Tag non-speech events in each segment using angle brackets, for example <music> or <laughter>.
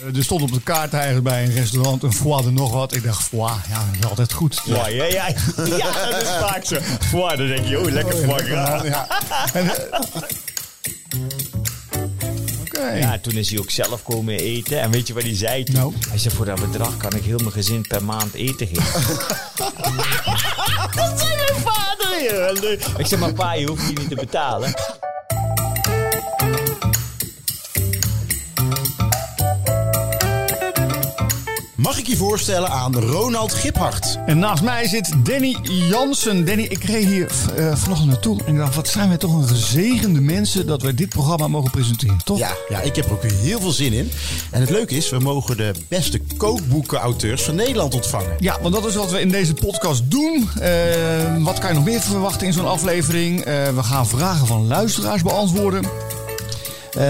Eh, Er stond op de kaart eigenlijk bij een restaurant een foie de nog wat. Ik dacht, foie, ja, dat is altijd goed. Foie, ja, ja. ja, <laughs> dat is vaak zo. Foie, dan denk je, oh, lekker foie gras. Ja. Eh, Oké. Ja, toen is hij ook zelf komen eten. En weet je wat hij zei toen? Nou? Hij zei, voor dat bedrag kan ik heel mijn gezin per maand eten geven. <laughs> dat zei mijn vader. Ik zeg, maar pa, je hoeft die niet te betalen. Mag ik je voorstellen aan Ronald Giphart? En naast mij zit Danny Jansen. Danny, ik reed hier eh, vanochtend naartoe en ik dacht, wat zijn wij toch een gezegende mensen dat wij dit programma mogen presenteren, toch? Ja, ja, ik heb er ook heel veel zin in. En het leuke is, we mogen de beste kookboeken-auteurs van Nederland ontvangen. Ja, want dat is wat we in deze podcast doen. Eh, wat kan je nog meer verwachten in zo'n aflevering? Eh, we gaan vragen van luisteraars beantwoorden. Eh,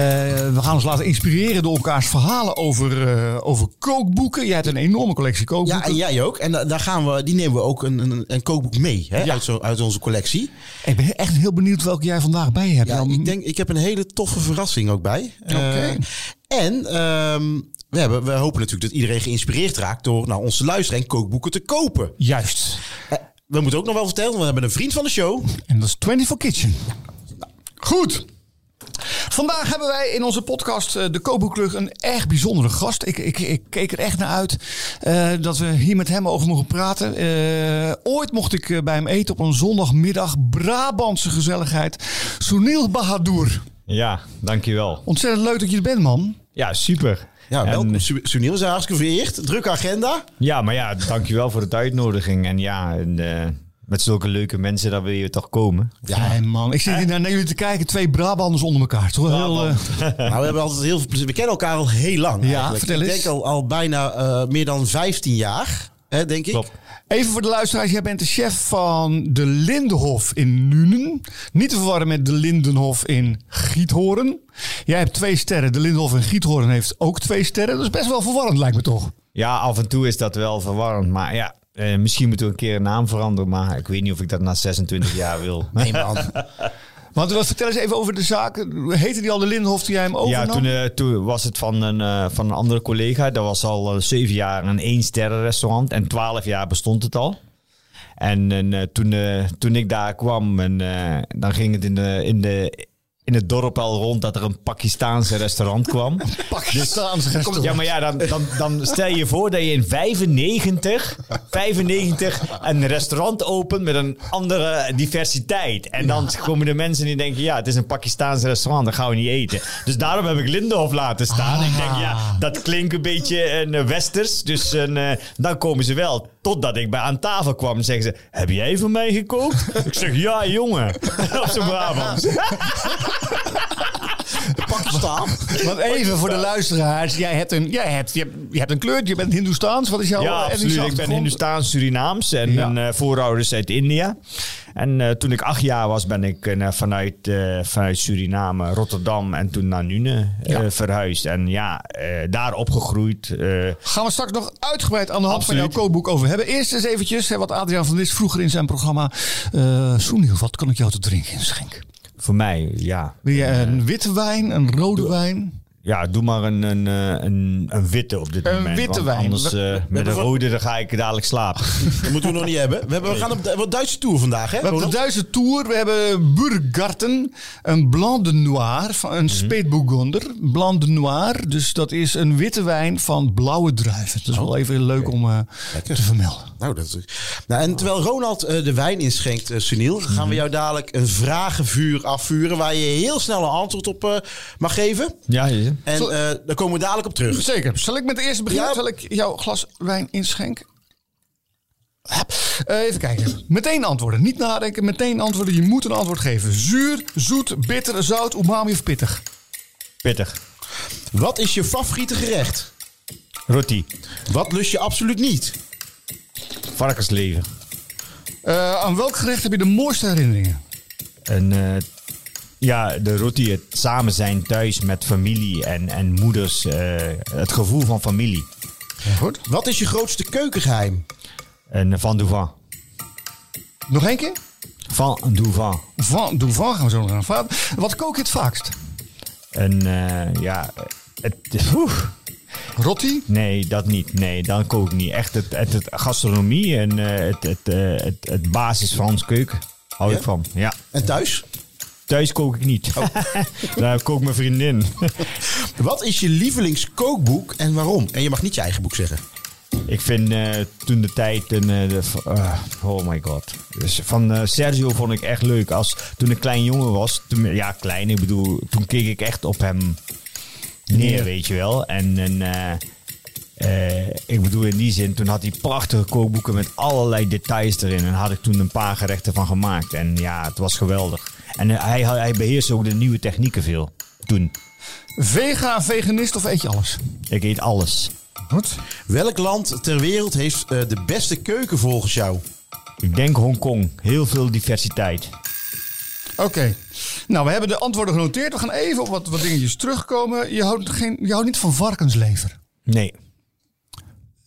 we gaan ons laten inspireren door elkaars verhalen over, eh, over kookboeken. Jij hebt een enorme collectie Ja, kookboeken. en jij ook. En da- daar gaan we, die nemen we ook een, een, een kookboek mee hè, Ja. uit, zo, uit onze collectie. Ik ben echt heel benieuwd welke jij vandaag bij hebt. Ja, Dan- ik, denk, ik heb een hele toffe verrassing ook bij. Oké. Eh, en ehm, we, hebben, we hopen natuurlijk dat iedereen geïnspireerd raakt door naar onze luisteren en kookboeken te kopen. Juist. We moeten ook nog wel vertellen, we hebben een vriend van de show. En dat is 24 Kitchen. Goed. Vandaag hebben wij in onze podcast eh, De Kookboekclub een erg bijzondere gast. Ik, ik, ik keek er echt naar uit eh, dat we hier met hem over mogen praten. Eh, ooit mocht ik bij hem eten op een zondagmiddag. Brabantse gezelligheid. Sunil Bahadur. Ja, dankjewel. Ontzettend leuk dat je er bent, man. Ja, super. Ja, En- welkom. Su- Sunil is hartstikke vereerd. Drukke agenda. Ja, maar ja, dankjewel voor de uitnodiging. En ja, en, met zulke leuke mensen, daar wil je toch komen. Ja, man. Ik zit hier naar jullie te kijken. Twee Brabanders onder elkaar. Toch wel heel... eh, <laughs> Nou, we hebben altijd heel veel plezier. We kennen elkaar al heel lang. Ja, eigenlijk. vertel Ik eens. denk al, al bijna eh, meer dan 15 jaar, hè, denk ik. Klopt. Even voor de luisteraars, jij bent de chef van de Lindenhof in Nuenen. Niet te verwarren met de Lindenhof in Giethoorn. Jij hebt twee sterren. De Lindenhof in Giethoorn heeft ook twee sterren. Dat is best wel verwarrend, lijkt me toch? Ja, af en toe is dat wel verwarrend. Maar ja, eh, misschien moeten we een keer een naam veranderen. Maar ik weet niet of ik dat na 26 jaar wil. <laughs> Nee, man. Want wat, vertel eens even over de zaak. Heette die al de Lindenhof die jij hem overnam? Ja, toen, eh, toen was het van een, eh, van een andere collega. Dat was al zeven jaar een één sterren restaurant. En twaalf jaar bestond het al. En, en, toen, toen ik daar kwam, en, dan ging het in, de, in, de, in het dorp al rond dat er een Pakistaanse restaurant kwam. <laughs> Pakistaanse restaurant. Ja, maar ja, dan, dan, dan stel je je voor dat je in 95, 95 een restaurant opent met een andere diversiteit. En dan komen de mensen die denken, ja, het is een Pakistaans restaurant, dan gaan we niet eten. Dus daarom heb ik Lindenhof laten staan. Ik denk, ja, dat klinkt een beetje een westers. Dus een, eh, dan komen ze wel. Totdat ik bij aan tafel kwam en zeggen ze, heb jij voor mij? Ik zeg, ja, jongen. <laughs> Op zijn Brabants. Pakistan. Want even voor de luisteraars. Jij hebt een, jij hebt, je, hebt, je hebt een kleur. Je bent Hindoestaans. Wat is jouw Ja, absoluut. Ik ben? Hindoestaans, Surinaams en Ja. mijn eh, voorouders uit India. En eh, toen ik acht jaar was, ben ik eh, vanuit, eh, vanuit Suriname, Rotterdam en toen naar Nune eh, verhuisd. En ja, eh, daar opgegroeid. eh, Gaan we straks nog uitgebreid aan de hand van jouw kookboek over hebben. Eerst eens eventjes, hè, wat Adriaan van Dis vroeger in zijn programma. eh Soeniel, wat kan ik jou te drinken inschenken? Voor mij, ja. Wil je een witte wijn, een rode wijn? Ja, doe maar een, een, eh, een, een witte op dit Een moment. witte want wijn. Anders We- eh, met een rode dan ga ik dadelijk slapen. <laughs> Dat moeten we nog niet hebben. We, hebben, we gaan op de wat Duitse tour vandaag, hè? We hebben de? Duitse Tour. We hebben Burgarten, een Blanc de Noir, van een Spätburgunder. Blanc de Noir, dus dat is een witte wijn van blauwe druiven. Dat is wel even leuk om eh, te vermelden. Nou, dat is... nou, en terwijl Ronald eh, de wijn inschenkt, Sunil, gaan we jou dadelijk een vragenvuur afvuren waar je heel snel een antwoord op eh, mag geven. Ja, En eh, daar komen we dadelijk op terug. Zeker. Zal ik met de eerste beginnen? Ja. Zal ik jouw glas wijn inschenken? Eh, even kijken. Meteen antwoorden. Niet nadenken, meteen antwoorden. Je moet een antwoord geven. Zuur, zoet, bitter, zout, umami of pittig? pittig. Wat is je favoriete gerecht? Roti. Wat lust je absoluut niet? Varkensleven. Eh, aan welk gerecht heb je de mooiste herinneringen? En eh, ja, de roti, het samen zijn thuis met familie en, en moeders. eh, het gevoel van familie. Goed. Wat is je grootste keukengeheim? En van Douvan. Nog één keer? Van Douvan. Van, doe van gaan we zo nog aan. Wat kook je het vaakst? En eh, ja, het, oeh. Rotti? Nee, dat niet. Nee, dan kook ik niet. Echt het, het, het gastronomie en eh, het, het, eh, het, het basis Frans keuken. Hou Ja? ik van. Ja. En thuis? Thuis kook ik niet. Oh. <laughs> Daar kookt mijn vriendin. <laughs> Wat is je lievelingskookboek en waarom? En je mag niet je eigen boek zeggen. ik vind eh, toen de tijd een... eh, de, eh, oh my god. Dus van eh, Sergio vond ik echt leuk. Als, toen ik klein jongen was. Toen, ja, klein. Ik bedoel, toen keek ik echt op hem neer, weet je wel. En... en eh, eh, ik bedoel in die zin, toen had hij prachtige kookboeken met allerlei details erin. En had ik toen een paar gerechten van gemaakt. En ja, het was geweldig. En eh, hij, hij beheerste ook de nieuwe technieken veel. Toen. Vega, veganist of eet je alles? Ik eet alles. Goed. Welk land ter wereld heeft eh, de beste keuken volgens jou? Ik denk Hongkong. Heel veel diversiteit. Oké. Nou, we hebben de antwoorden genoteerd. We gaan even op wat, wat dingetjes terugkomen. Je houdt, geen, je houdt niet van varkenslever. Nee.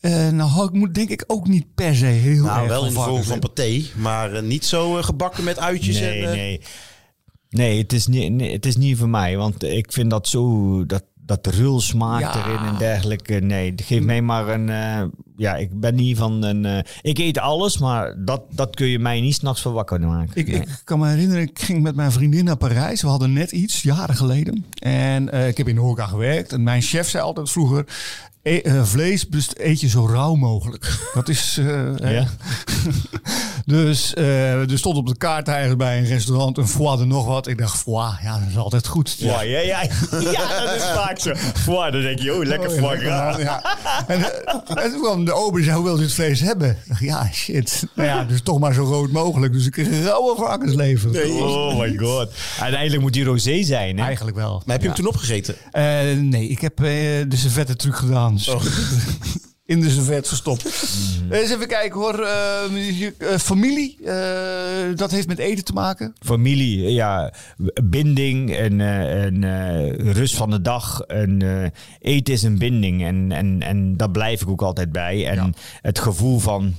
Eh, nou, ik moet denk ik ook niet per se heel Nou, erg wel van in de vorm van paté, maar niet zo gebakken met uitjes. Nee, en, nee. Nee, het is niet, nee, het is niet voor mij. Want ik vind dat zo... Dat, dat rul smaakt Ja. erin en dergelijke. Nee, geef mij maar een... eh, ja, ik ben niet van een... eh, ik eet alles, maar dat, dat kun je mij niet s'nachts voor wakker maken. Ik, Nee. ik kan me herinneren, ik ging met mijn vriendin naar Parijs. We hadden net iets, jaren geleden. En eh, ik heb in de horeca gewerkt. En mijn chef zei altijd vroeger... "E- eh, vlees best- eet je zo rauw mogelijk. <laughs> Dat is... eh, hè. Ja. <laughs> Dus eh, er stond op de kaart eigenlijk bij een restaurant een foie de nog wat. Ik dacht, foie, ja, dat is altijd goed. Ja, ja, ja. <laughs> ja, dat is vaak zo. Foie, dan denk je, oh, lekker Oh, foie lekker, gras. man, ja. En, en toen kwam de ober en zei, hoe wil je het vlees hebben? Ik dacht, ja, shit. Nou ja, dus toch maar zo rood mogelijk. Dus ik kreeg een rauwe varkensleven. Oh my god. Uiteindelijk moet die rosé zijn, hè? Eigenlijk wel. Maar heb je hem toen opgegeten? Eh, nee, ik heb eh, de servette truc gedaan. Dus <laughs> In de servet verstopt. Eens even kijken hoor. Eh, je- eh, familie, eh, dat heeft met eten te maken. Familie, ja, binding en, eh, en rust van de dag. En eten is een binding en, en, en daar blijf ik ook altijd bij. En het gevoel van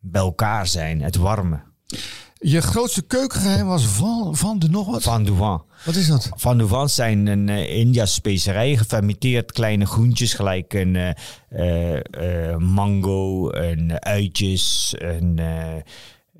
bij elkaar zijn, het warme. Je grootste keukengeheim was van, van de nog wat? Van Douvan. Wat is dat? Van Douvan zijn een uh, India's specerij, gefermenteerd kleine groentjes, gelijk een eh, eh, eh, mango, en uitjes, een eh,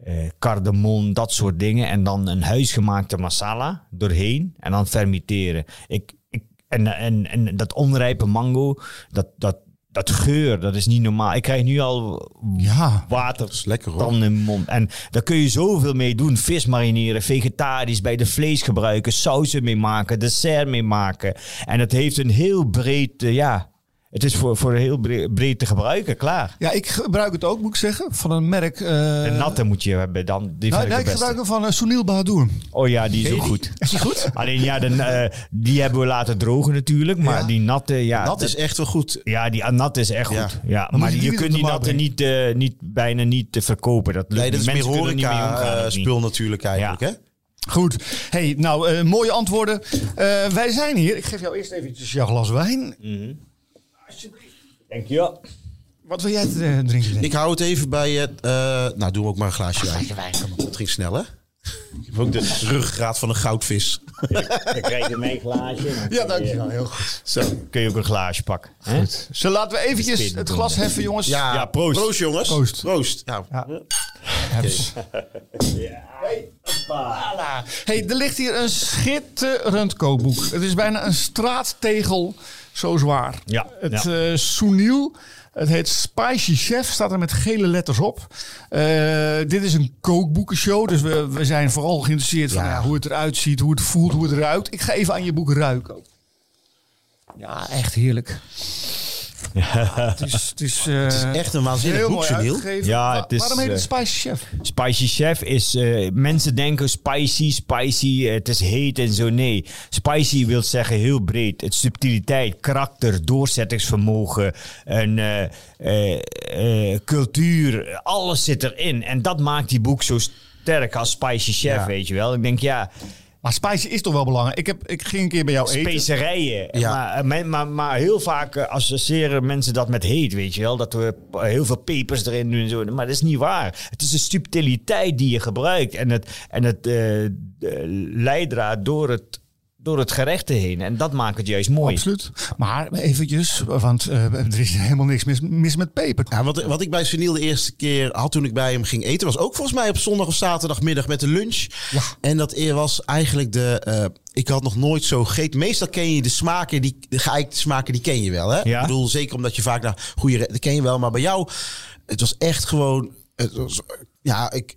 eh, cardamom, dat soort dingen. En dan een huisgemaakte masala doorheen en dan fermenteren. Ik, ik, en, en, en dat onrijpe mango, dat, dat, dat geur, dat is niet normaal. Ik krijg nu al Ja. water is lekker, hoor. tanden in mijn mond. En daar kun je zoveel mee doen. Vis marineren, vegetarisch bij de vlees gebruiken, sauzen mee maken, dessert mee maken. En het heeft een heel breed, eh, ja, het is voor, voor heel breed, te gebruiken, klaar. Ja, ik gebruik het ook, moet ik zeggen. Van een merk. De natte moet je hebben dan. Die nou, nee, ik gebruik hem van eh, Sunil Bahadur. Oh ja, die is ook goed. Is die goed? <laughs> Alleen ja, de, eh, die hebben we laten drogen natuurlijk. Maar Ja. die natte, ja. dat is echt wel goed. Ja, die natte is echt Ja. goed. Ja, maar je die je niet kunt die natte niet, niet, bijna niet te verkopen. Dat, Nee, dat is meer mensen kunnen er niet mee omgaan, horeca eh, ook niet. spul natuurlijk eigenlijk. Ja. Hè? Goed. Hey, nou, mooie antwoorden. Wij zijn hier. Ik geef jou eerst eventjes jouw glas wijn. Denk je? Wat wil jij te eh, drinken? ik? Ik hou het even bij het. eh, nou, doen we ook maar een glaasje wijn. Dat ging snel, hè? Ik heb ook de ruggengraat van een goudvis. Dan krijg je mijn glaasje. Ja, dankjewel. Heel goed. Zo. Kun je ook een glaasje pakken. Hè? Zo, laten we eventjes het glas heffen, jongens. Ja, Ja, proost. Proost, jongens. Proost. Proost. Ja. Ja. Hey, er ligt hier een schitterend kookboek. Het is bijna een straattegel, zo zwaar. Ja, Het ja. eh Soenil. Het heet Spicy Chef, staat er met gele letters op. Eh, dit is een kookboekenshow, dus we, we zijn vooral geïnteresseerd van Ja. ja, hoe het eruit ziet, hoe het voelt, hoe het ruikt. Ik ga even aan je boek ruiken. Ja, echt heerlijk. Het is, het is, eh, Het is echt een waanzinnig heel boek. Ja, het is, Waarom heet het eh, Spicy Chef? Spicy Chef is... eh, mensen denken spicy, spicy, het is heet en zo. Nee, spicy wil zeggen heel breed. Het subtiliteit, karakter, doorzettingsvermogen, en, eh, eh, eh, cultuur, alles zit erin. En dat maakt die boek zo sterk als Spicy Chef, Ja. weet je wel. Ik denk, ja, Maar spicy is toch wel belangrijk? Ik, heb, ik ging een keer bij jou eten. specerijen. Ja. Maar, eh, maar, maar, heel vaak eh, associëren mensen dat met heet, weet je wel. Dat we p- heel veel pepers erin doen en zo. Maar dat is niet waar. Het is de subtiliteit die je gebruikt. En het, en het eh, de leidraad door het door het gerecht heen. En dat maakt het juist mooi. Absoluut. Maar eventjes, want eh, er is helemaal niks mis, mis met peper. Ja, wat, wat ik bij Sunil de eerste keer had toen ik bij hem ging eten, was ook volgens mij op zondag of zaterdagmiddag met de lunch. Ja. En dat eer was eigenlijk de. eh, ik had nog nooit zo gegeten. Meestal ken je de smaken, die, de geëikte smaken, die ken je wel. Hè? Ja. Ik bedoel, zeker omdat je vaak naar goede. Dat ken je wel. Maar bij jou, het was echt gewoon. Het was, ja, ik.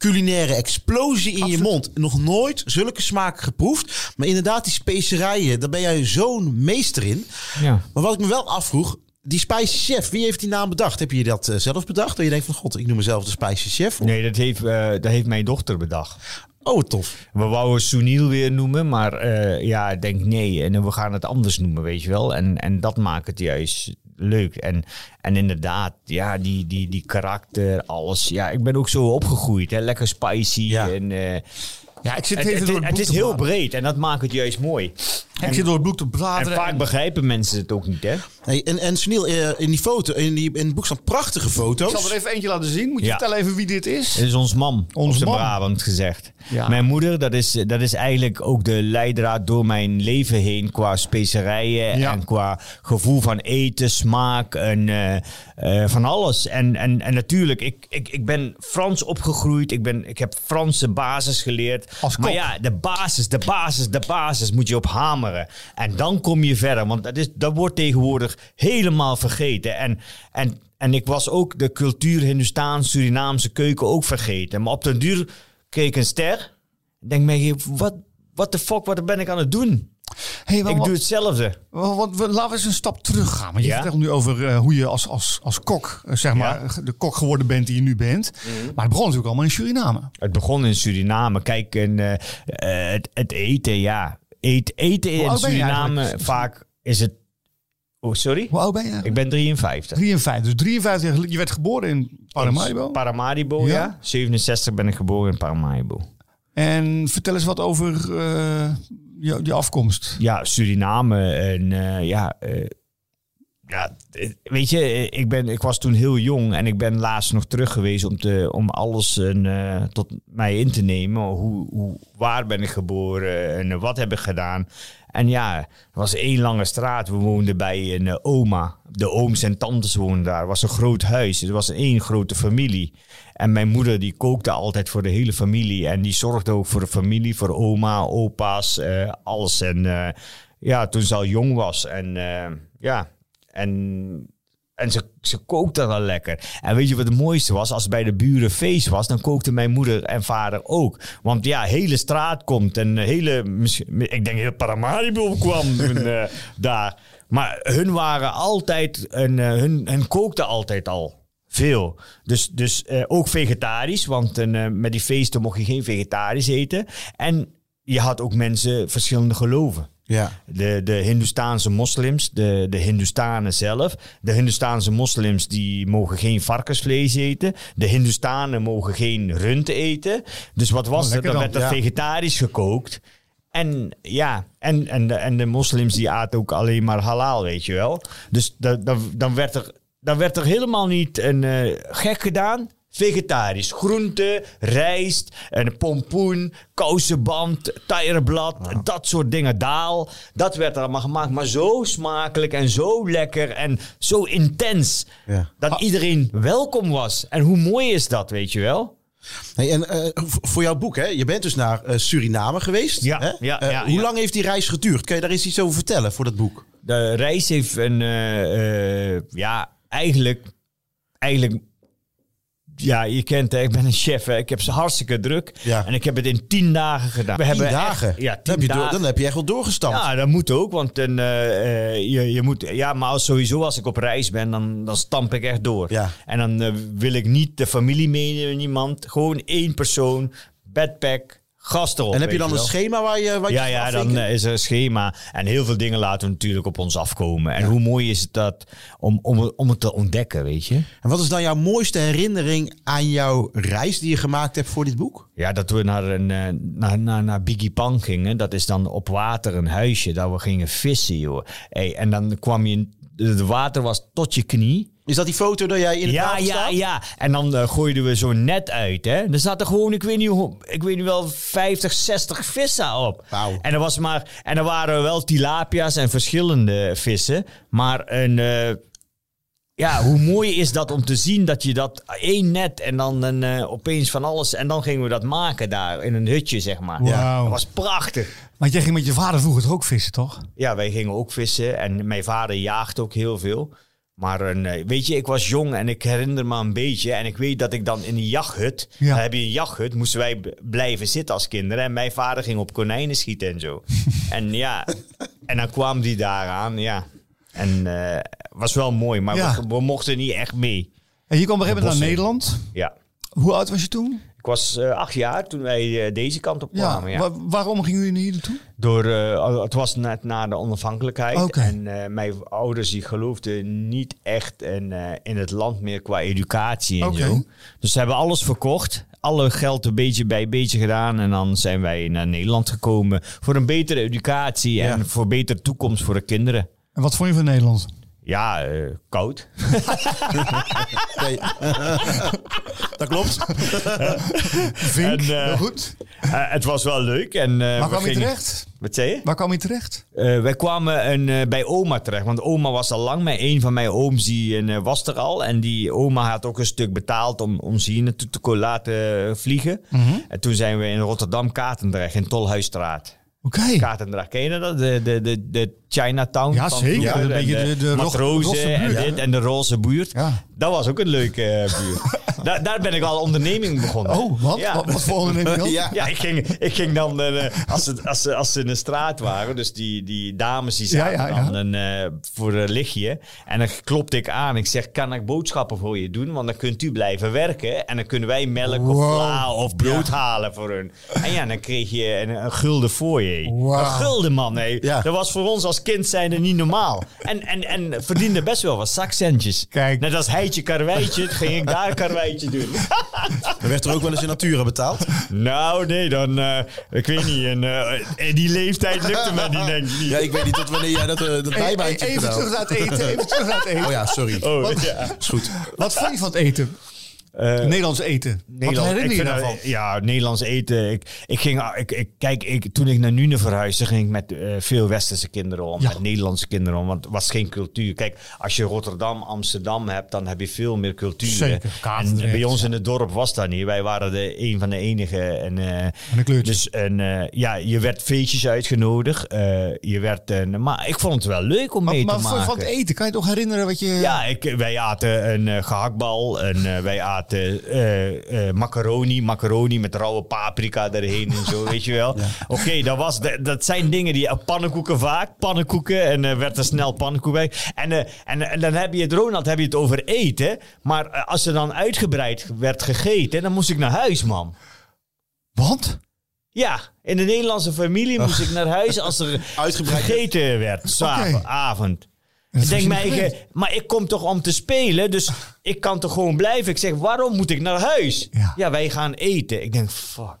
Culinaire explosie in je mond. Nog nooit zulke smaken geproefd. Maar inderdaad, die specerijen, daar ben jij zo'n meester in. Ja. Maar wat ik me wel afvroeg, die Spicy Chef, wie heeft die naam bedacht? Heb je dat eh, zelf bedacht? Dat je denkt van, god, ik noem mezelf de Spicy Chef? Nee, dat heeft, eh, dat heeft mijn dochter bedacht. Oh, tof. We wouden Sunil weer noemen, maar eh, ja, ik denk nee. En we gaan het anders noemen, weet je wel. En, en dat maakt het juist leuk. En, en inderdaad, ja, die, die, die karakter, alles. Ja, ik ben ook zo opgegroeid, hè. Lekker spicy. Ja. En, eh, Ja, ik zit het, even het, door het, het bloed is heel breed en dat maakt het juist mooi. Ik zit door het bloed te En bladeren. vaak en- begrijpen mensen het ook niet, hè? Hey, en, en Sunil, eh, in die foto, in, die, in het boek staan prachtige Ik foto's. zal er even eentje laten zien. Moet je Ja. vertellen even wie dit is? Het is ons mam, Ons ons mam. Brabant gezegd. Ja. Mijn moeder, dat is, dat is eigenlijk ook de leidraad door mijn leven heen qua specerijen Ja. en qua gevoel van eten, smaak en eh, eh, van alles. En, en, en natuurlijk, ik, ik, ik ben Frans opgegroeid, ik, ben, ik heb Franse basis geleerd. Als maar ja, de basis, de basis, de basis moet je op hameren. En dan kom je verder, want dat, is, dat wordt tegenwoordig helemaal vergeten. En, en, en ik was ook de cultuur Hindustaans, Surinaamse keuken ook vergeten. Maar op den duur kreeg ik een ster. Denk mij, wat the fuck, wat ben ik aan het doen? Hey, wel, Ik wat- doe hetzelfde. we- laten we eens een stap terug gaan. Want je Ja? vertelt nu over eh, hoe je als, als, als kok, eh, zeg maar, de kok geworden bent die je nu bent. Maar het begon natuurlijk allemaal in Suriname. Het begon in Suriname. Kijk, en, eh, het, het eten, ja. Eet, eten in Suriname, vaak is het... Oh, sorry? Hoe oud ben je? Ik ben 53. 53. Dus 53 jaar geleden- Je werd geboren in Paramaribo. In Paramaribo, Ja? ja. 67 ben ik geboren in Paramaribo. En vertel eens wat over eh, je, je afkomst. Ja, Suriname en eh, ja... eh, ja, weet je, ik, ben, ik was toen heel jong en ik ben laatst nog terug geweest om, te, om alles eh, tot mij in te nemen. Hoe, hoe, waar ben ik geboren en wat heb ik gedaan. En ja, er was één lange straat. We woonden bij een eh, oma. De ooms en tantes woonden daar. Het was een groot huis. Het was één grote familie. En mijn moeder die kookte altijd voor de hele familie. En die zorgde ook voor de familie, voor oma, opa's, eh, alles. En ja, toen ze al jong was. En ja, en, en ze, ze kookte wel lekker. En weet je wat het mooiste was? Als het bij de buren feest was, dan kookte mijn moeder en vader ook. Want ja, hele straat komt en hele, ik denk heel Paramaribo kwam <laughs> eh, daar. Maar hun waren altijd, een, eh, hun, hun kookten altijd al. Veel. Dus, dus eh, ook vegetarisch, want met die feesten mocht je geen vegetarisch eten. En je had ook mensen verschillende geloven. Ja. De, de Hindoestaanse moslims, de, de Hindoestanen zelf. De Hindoestaanse moslims die mogen geen varkensvlees eten. De Hindoestanen mogen geen rund eten. Dus wat was Oh, er? lekker Dan dan, werd er ja. vegetarisch gekookt. En ja, en, en, de, en de moslims die aten ook alleen maar halal, weet je wel. Dus da, da- dan, werd er, dan werd er helemaal niet een eh, gek gedaan. Vegetarisch. Groente, rijst, een pompoen, kousenband, tijgerblad, dat soort dingen. Daal, dat werd er allemaal gemaakt. Maar zo smakelijk en zo lekker en zo intens. Ja. Dat iedereen welkom was. En hoe mooi is dat, weet je wel? Hey, en eh, voor jouw boek, hè? je bent dus naar eh, Suriname geweest. Ja, hè? ja, Eh, ja, hoe ja. lang heeft die reis geduurd? Kun je daar eens iets over vertellen voor dat boek? De reis heeft een, eh, eh, ja, eigenlijk, eigenlijk, ja, je kent het, ik ben een chef, hè. ik heb ze hartstikke druk. Ja. En ik heb het in tien dagen gedaan. We Tien hebben echt- dagen? ja, dan, tien heb je door- dagen. dan heb je echt wel doorgestampt. Ja, dat moet ook, want dan, eh, eh, je, je moet, ja, maar als, sowieso als ik op reis ben, dan, dan stamp ik echt door. Ja. En dan eh, wil ik niet de familie meenemen, niemand. Gewoon één persoon, bedpack, erop. en heb je dan een wel. schema waar je, je Ja, ja, dan eh, is er een schema. En heel veel dingen laten we natuurlijk op ons afkomen. En hoe mooi is het dat om, om, om het te ontdekken, weet je? En wat is dan jouw mooiste herinnering aan jouw reis die je gemaakt hebt voor dit boek? Ja, dat we naar, een, eh, naar, naar, naar Biggie Pang gingen. Dat is dan op water een huisje. Dat we gingen vissen, joh. Hey, en dan kwam je... Het water was tot je knie. Is dat die foto dat jij in het Ja, water ja, staat? ja. En dan eh, gooiden we zo'n net uit, hè. Er zaten gewoon, ik weet niet, hoe, ik weet niet wel, 50, 60 vissen op. Wauw. En er, was maar, en er waren wel tilapia's en verschillende vissen. Maar een... eh, ja, hoe mooi is dat om te zien dat je dat één net en dan een, eh, opeens van alles. En dan gingen we dat maken daar in een hutje, zeg maar. Wauw. Dat was prachtig. Want jij ging met je vader vroeger toch ook vissen, toch? Ja, wij gingen ook vissen en mijn vader jaagt ook heel veel. Maar een, eh, weet je, ik was jong en ik herinner me een beetje. En ik weet dat ik dan in die jachthut, Ja. dan heb je een jachthut, moesten wij blijven zitten als kinderen. En mijn vader ging op konijnen schieten en zo. <laughs> en ja, en dan kwam die daaraan, ja. En eh was wel mooi, maar Ja. we, we mochten niet echt mee. En je kwam op een gegeven moment naar. Nederland. Ja. Hoe oud was je toen? Ik was eh, acht jaar toen wij eh, deze kant op kwamen. Ja. Wa- waarom gingen jullie hier naartoe? Door, eh, het was net na de onafhankelijkheid. En mijn ouders die geloofden niet echt in, in het land meer qua educatie en zo. Dus ze hebben alles verkocht. Alle geld een beetje bij beetje gedaan. En dan zijn wij naar Nederland gekomen. Voor een betere educatie Ja. en voor betere toekomst voor de kinderen. En wat vond je van Nederland? Ja, eh, koud. <laughs> <laughs> Dat klopt. <laughs> Vink, En, eh, goed. Eh, het was wel leuk. En, Waar we kwam je terecht? Wat zei je? Waar kwam je terecht? Wij kwamen een, bij oma terecht. Want oma was al lang met een van mijn ooms. Die was er al. En die oma had ook een stuk betaald om, om ze hier naartoe te laten vliegen. Mhm. En toen zijn we in Rotterdam, Katendrecht, in Tolhuisstraat. Oké. Katendrecht, ken je dat? De, de, de, de Chinatown. Ja, van zeker. Een beetje de- de ro- matrozen en buurt. dit en de roze buurt. Ja. Dat was ook een leuke eh, buurt. <laughs> daar, daar ben ik al onderneming begonnen. Oh, wat? Ja. Wat, wat voor onderneming dan? <laughs> Ja. Ja, ik ging, ik ging dan, eh, als, ze, als, ze, als ze in de straat waren, dus die, die dames die zaten Ja, ja, ja. dan een, eh, voor een lichtje. En dan klopte ik aan. Ik zeg, kan ik boodschappen voor je doen? Want dan kunt u blijven werken. En dan kunnen wij melk of vla of brood halen voor hun. En ja, dan kreeg je een, een gulden voor je. Wow. Een gulden, man. Ja. Dat was voor ons als kind zijnde niet normaal. En, en, en verdiende best wel wat zakcentjes. Kijk. Net als heitje karweitje, ging ik daar karweitje doen. Er werd er ook wel eens in natura betaald. Nou, nee, dan... eh, ik weet niet. En, eh, in die leeftijd lukte me die denk ik niet. Ja, ik weet niet tot wanneer jij dat, eh, dat bijbaantje even gedaan. terug naar het eten. Even terug naar het eten. Oh ja, sorry. Oh, Wat? ja. Is goed. Wat vond je van het eten? Eh, Nederlands eten. Nederland, wat herinner ik je vind daarvan? dat- Ja, Nederlands eten. Ik, ik ging, ik, ik, kijk, ik, toen ik naar Nune verhuisde, ging ik met eh, veel westerse kinderen om. Ja. Met Nederlandse kinderen om. Want het was geen cultuur. Kijk, als je Rotterdam, Amsterdam hebt, dan heb je veel meer cultuur. Zeker, En bij ons in het dorp was dat niet. Wij waren de, een van de enige. En, eh, een kleurtje. Dus en, eh, ja, je werd feestjes uitgenodigd. eh, je werd, eh, maar ik vond het wel leuk om mee Maar, te maar maken. van van het eten, kan je toch herinneren wat je... Ja, ik, wij aten een eh, gehaktbal en eh, wij aten eh, eh, macaroni, macaroni met rauwe paprika erheen en zo, <laughs> weet je wel. Oké, dat, was de- dat zijn dingen die, eh, pannenkoeken vaak, pannenkoeken en eh, werd er snel pannenkoek bij. En, eh, en, en dan heb je het, Ronald, heb je het over eten, maar eh, als er dan uitgebreid werd gegeten, dan moest ik naar huis, man. Want? Ja, in de Nederlandse familie moest ik naar huis als er <laughs> Uitgebreid. gegeten werd, s'avond, avond. Ik denk mij, maar ik kom toch om te spelen, dus ik kan toch gewoon blijven. Ik zeg, waarom moet ik naar huis? Ja. wij gaan eten. Ik denk, fuck.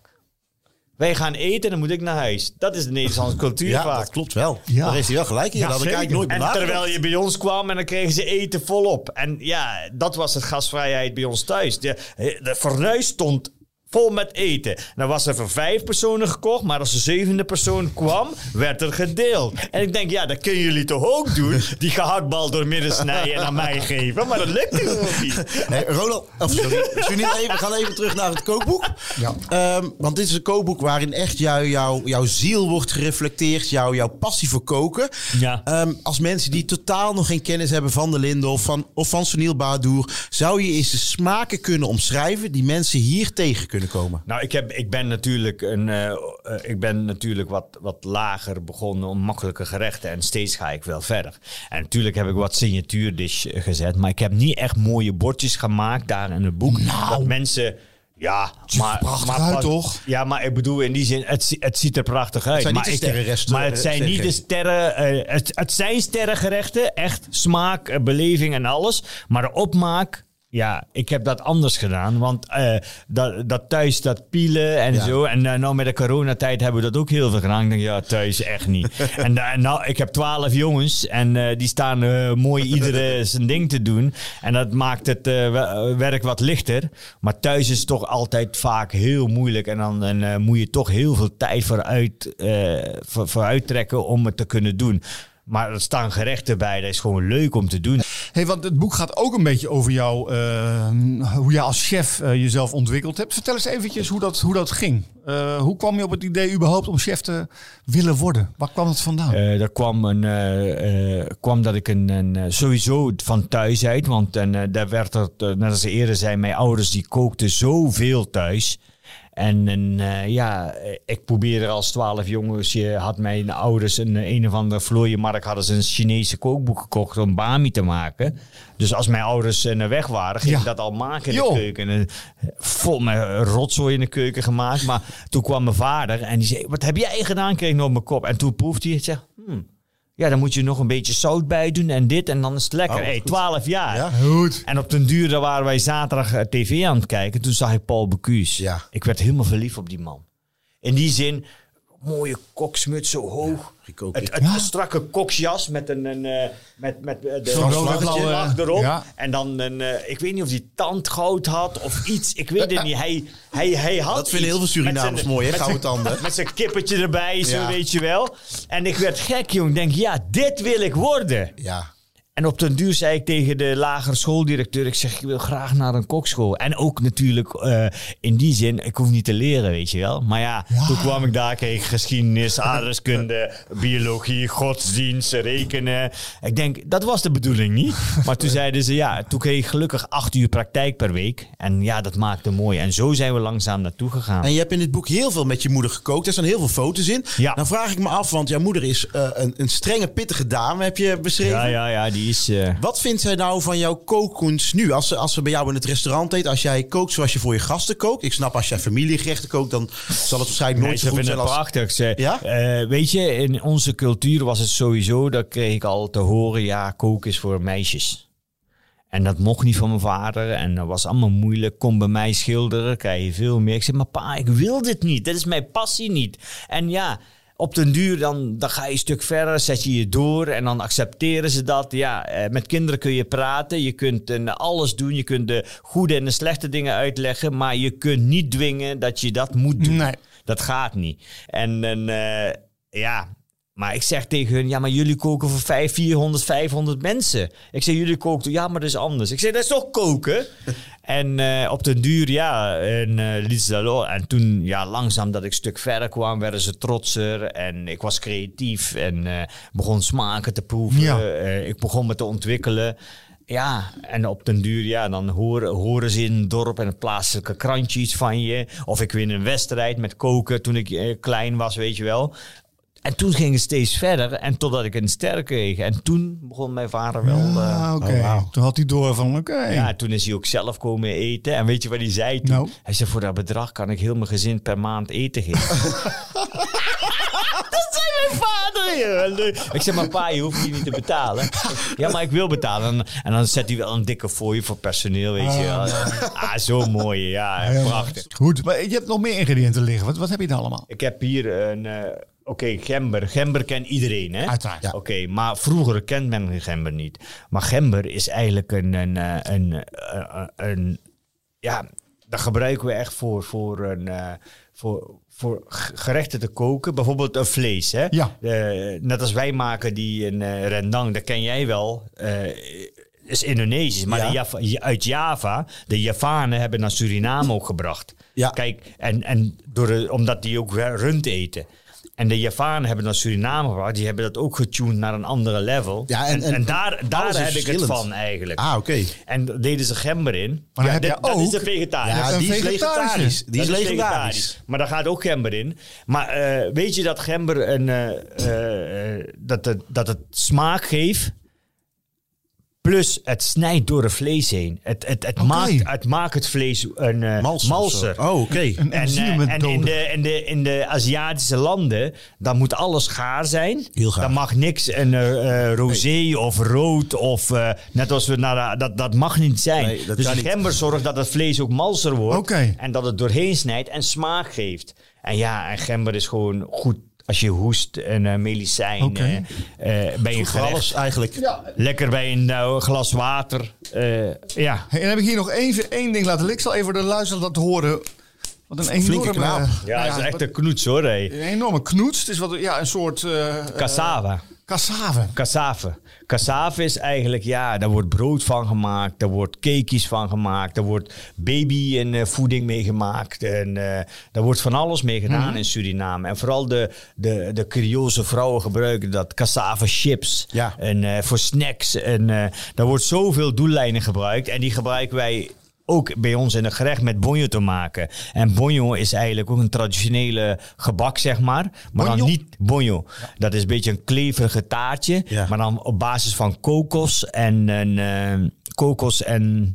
Wij gaan eten en dan moet ik naar huis. Dat is de Nederlandse <laughs> cultuur Ja, vaak. dat klopt wel. Ja. Daar heeft hij wel gelijk in. Ja, dat had ik eigenlijk nooit En terwijl je bij ons kwam en dan kregen ze eten volop. En ja, dat was het gastvrijheid bij ons thuis. De, de fornuis stond vol met eten. Dan was er voor vijf personen gekocht, maar als de zevende persoon kwam, werd er gedeeld. En ik denk, ja, dat kunnen jullie toch ook doen? Die gehaktbal door midden snijden en aan mij geven. Maar dat lukt gewoon niet. Nee, Ronald, of sorry, Sunil, even, we gaan even terug naar het kookboek. Ja. Ehm, want dit is een kookboek waarin echt jou, jou, jouw ziel wordt gereflecteerd, jou, jouw passie voor koken. Ja. Ehm, als mensen die totaal nog geen kennis hebben van de Linde of van, of van Sunil Bahadur, zou je eens de smaken kunnen omschrijven die mensen hier tegen kunnen komen? Nou, ik, heb, ik ben natuurlijk, een, eh, eh, ik ben natuurlijk wat, wat lager begonnen om makkelijke gerechten. En steeds ga ik wel verder. En natuurlijk heb ik wat signatuurdish eh, gezet. Maar ik heb niet echt mooie bordjes gemaakt daar in het boek. Dat mensen... Ja, maar, prachtig maar uit, toch? Ja, maar ik bedoel in die zin, het, het ziet er prachtig uit. maar de ik- Maar het zijn niet de sterren. het, het zijn sterrengerechten, echt smaak, beleving en alles. Maar de opmaak Ja, ik heb dat anders gedaan. Want eh, dat, dat thuis, dat pielen en Ja. zo. En eh, nou met de coronatijd hebben we dat ook heel veel gedaan. Ik denk, ja, thuis echt niet. <laughs> en da- nou, ik heb twaalf jongens en eh, die staan eh, mooi iedere <laughs> zijn ding te doen. En dat maakt het eh, we- werk wat lichter. Maar thuis is het toch altijd vaak heel moeilijk. En dan en, eh, moet je toch heel veel tijd vooruit, eh voor, vooruit trekken om het te kunnen doen. Maar er staan gerechten bij. Dat is gewoon leuk om te doen. Hey, want het boek gaat ook een beetje over jou, eh, hoe jij als chef eh, jezelf ontwikkeld hebt. Vertel eens eventjes hoe dat, hoe dat ging. Eh, hoe kwam je op het idee überhaupt om chef te willen worden? Waar kwam het vandaan? Er kwam, een, kwam dat ik een, een, sowieso van thuis uit. Want en, daar werd het, net als eerder zei, mijn ouders die kookten zoveel thuis. En, en eh, ja, ik probeerde als twaalf jongens, je had mijn ouders een, een of andere vlooienmarkt, hadden ze een Chinese kookboek gekocht om bami te maken. Dus als mijn ouders eh, weg waren, ging Ja. ik dat al maken in de keuken. En, eh, vol met rotzooi in de keuken gemaakt. Maar toen kwam mijn vader en die zei, wat heb jij gedaan? Kreeg ik nog op mijn kop. En toen proefde hij het. Zeg, ja, dan moet je nog een beetje zout bij doen en dit. En dan is het lekker. Oh, hey, goed. 12 jaar. Ja. Goed. En op den duur daar waren wij zaterdag eh, tv aan het kijken. Toen zag ik Paul Bocuse. Ja. Ik werd helemaal verliefd op die man. In die zin, mooie koksmuts zo hoog. ik ook. Het, het Ja. strakke koksjas met een, een eh, met, met eh, de rode erop. ja. En dan een, eh, ik weet niet of hij tandgoud had of iets. Ik weet het niet. Hij, hij, hij had Dat vinden heel veel Surinamers mooi, hè, met gouden zijn- tanden. Met zijn kippetje erbij, zo Ja. weet je wel. En ik werd gek, jong. Ik denk, ja, dit wil ik worden. Ja. En op den duur zei ik tegen de lagere schooldirecteur: Ik zeg, ik wil graag naar een kokschool. En ook natuurlijk eh, in die zin, ik hoef niet te leren, weet je wel. Maar ja, toen kwam ik daar, kreeg ik geschiedenis, aardrijkskunde, biologie, godsdienst, rekenen. Ik denk, dat was de bedoeling niet. Maar toen zeiden ze, ja, toen kreeg ik gelukkig acht uur praktijk per week. En ja, dat maakte mooi. En zo zijn we langzaam naartoe gegaan. En je hebt in dit boek heel veel met je moeder gekookt. Er staan heel veel foto's in. Ja. Dan vraag ik me af, want jouw moeder is eh, een, een strenge, pittige dame, heb je beschreven. Ja, ja, ja, die is... eh, Wat vindt zij nou van jouw kookkunst nu? Als ze, als ze bij jou in het restaurant eet, als jij kookt zoals je voor je gasten kookt. Ik snap, als jij familiegerechten kookt, dan zal het waarschijnlijk nooit Nee, zo goed vinden zijn het als... prachtig. Ze, Ja? eh, weet je, in onze cultuur was het sowieso, dat kreeg ik al te horen, ja, koken is voor meisjes. En dat mocht niet van mijn vader. En dat was allemaal moeilijk. Kom bij mij schilderen, krijg je veel meer. Ik zeg, maar pa, ik wil dit niet. Dat is mijn passie niet. En ja, op den duur dan, dan ga je een stuk verder, zet je je door en dan accepteren ze dat. Ja, eh, met kinderen kun je praten, je kunt eh, alles doen, je kunt de goede en de slechte dingen uitleggen, maar je kunt niet dwingen dat je dat moet doen. Nee. Dat gaat niet. En, en eh, ja, maar ik zeg tegen hun, ja, maar jullie koken voor 5, 400, 500 mensen. Ik zeg, jullie koken, ja, maar dat is anders. Ik zeg, dat is toch koken? <laughs> en eh, op den duur, ja, en liet ze dat En toen, ja, langzaam dat ik een stuk verder kwam, werden ze trotser. En ik was creatief en eh, begon smaken te proeven. Ja. Ik begon me te ontwikkelen. Ja, en op den duur, ja, dan horen, horen ze in het dorp en het plaatselijke krantje iets van je. Of ik win een wedstrijd met koken toen ik eh, klein was, weet je wel. En toen ging het steeds verder en totdat ik een ster kreeg. En toen begon mijn vader wel... eh, Ah, oké. oh, wauw. Toen had hij door van, oké. ja, toen is hij ook zelf komen eten. En weet je wat hij zei toen? Nou? Hij zei, voor dat bedrag kan ik heel mijn gezin per maand eten geven. <laughs> dat zei mijn vader. Ik zeg, maar pa, je hoeft hier niet te betalen. ja, maar ik wil betalen. En, dan zet hij wel een dikke fooi voor personeel, weet je wel. Ah, zo mooi. Ja, prachtig. Goed, maar je hebt nog meer ingrediënten liggen. Wat, wat heb je daar allemaal? Ik heb hier een... eh, Oké, gember. Gember kent iedereen, hè? Uiteraard. Ja. Oké, maar vroeger kent men gember niet. Maar gember is eigenlijk een... een, eh, een, eh, een, ja, dat gebruiken we echt voor, voor, een, eh, voor, voor gerechten te koken. Bijvoorbeeld een vlees, hè? Ja. Eh, net als wij maken die een eh, rendang, dat ken jij wel. eh, is Indonesisch, maar Ja. de Java- uit Java, de Javanen hebben naar Suriname ook gebracht. Ja. Kijk, en, en door de, omdat die ook rund eten. En de Javanen hebben naar Suriname gebracht. Die hebben dat ook getuned naar een andere level. Ja, en- en, en daar, daar heb ik het van eigenlijk. Ah, oké. En daar deden ze gember in. Maar dan heb dit- je dat is de vegetarisch. Ja, een die is legendarisch. Die is legendarisch. Maar daar gaat ook gember in. Maar eh, weet je dat gember een, eh, eh, dat, het, dat het smaak geeft Plus, het snijdt door het vlees heen. Het, het, het, maakt, het maakt het vlees een eh, Malser. Oh, oké. En, eh, en in, de, in, de, in de Aziatische landen, dan moet alles gaar zijn. Heel gaar. Dan mag niks een eh, rosé of rood of net als we naar de- dat, dat mag niet zijn. Nee, dus de gember zorgt dat het vlees ook malser wordt Oké. en dat het doorheen snijdt en smaak geeft. En ja, en gember is gewoon goed als je hoest en eh, medicijn. Eh, eh, bij een alles gerecht. eigenlijk. Lekker bij een eh, glas water. eh, ja. Hey, en dan heb ik hier nog even één ding laten liggen. Ik zal even de luisteraar laten horen. Wat een enorme... Flinke knaap. Ja, nou dat is echt een knoets hoor. Hé. Een enorme knoets. Het is wat, ja, een soort... eh eh, Cassava. Cassave. Cassave. Cassave is eigenlijk, ja, daar wordt brood van gemaakt, daar wordt cakejes van gemaakt, daar wordt baby en eh, voeding mee gemaakt. En eh, daar wordt van alles mee gedaan in Suriname. En vooral de, de, de Creoolse vrouwen gebruiken dat cassave chips. Ja. En eh, voor snacks. En daar wordt zoveel doellijnen gebruikt. En die gebruiken wij ook bij ons in een gerecht met bonjo te maken. En bonjo is eigenlijk ook een traditionele gebak, zeg maar. Maar Bonjo? dan niet bonjo. Dat is een beetje een kleverige taartje. Ja. Maar dan op basis van kokos en, en eh, kokos en,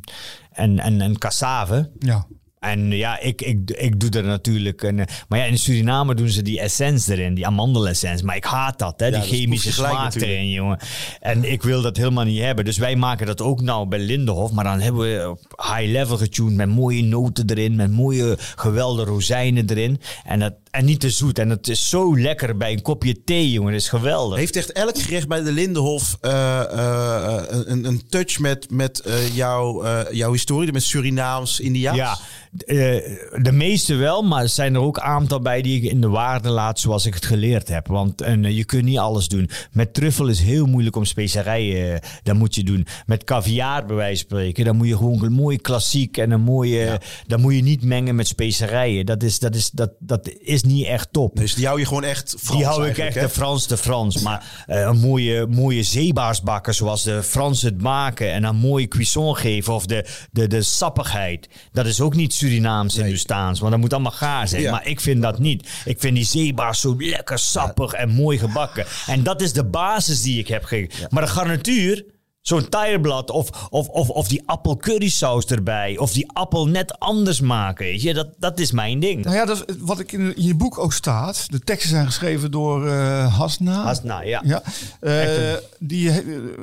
en, en, en cassave. Ja. En ja, ik, ik, ik doe er natuurlijk een... eh, Maar ja, in Suriname doen ze die essence erin, die amandelessence. Maar ik haat dat, hè, Ja, die dat chemische smaak natuurlijk. erin, jongen. En ik wil dat helemaal niet hebben. Dus wij maken dat ook nou bij Lindenhof. Maar dan hebben we op high level getuned met mooie noten erin. Met mooie geweldige rozijnen erin. En, dat, en niet te zoet. En het is zo lekker bij een kopje thee, jongen. Dat is geweldig. Heeft echt elk gerecht bij de Lindenhof eh, eh, een, een touch met, met eh, jouw, eh, jouw historie, met Surinaams, Indiaans? Ja, de meeste wel, maar er zijn er ook aantal bij die ik in de waarde laat zoals ik het geleerd heb. Want en, je kunt niet alles doen. Met truffel is heel moeilijk om specerijen, dat moet je doen. Met caviar bij wijze van spreken, dan moet je gewoon een mooie klassiek en een mooie, dan moet je niet mengen met specerijen. Dat is, dat is, dat, dat is niet echt top. Dus die hou je gewoon echt Frans Die hou ik echt hè? de Frans de Frans. Maar eh, een mooie, mooie zeebaarsbakken zoals de Fransen het maken. En een mooie cuisson geven. Of de, de, de sappigheid. Dat is ook niet Surinaams Hindoestaans. Want dat moet allemaal gaar zijn. Ja. Maar ik vind dat niet. Ik vind die zeebaars zo lekker sappig en mooi gebakken. En dat is de basis die ik heb gegeven. Maar de garnituur... Zo'n tireblad of, of, of, of die appel currysaus erbij. Of die appel net anders maken. Weet je? Dat, dat is mijn ding. Nou ja, dat is wat ik in, je boek ook staat. De teksten zijn geschreven door eh, Hasna. Hasna, ja. Ja. Eh, die, eh,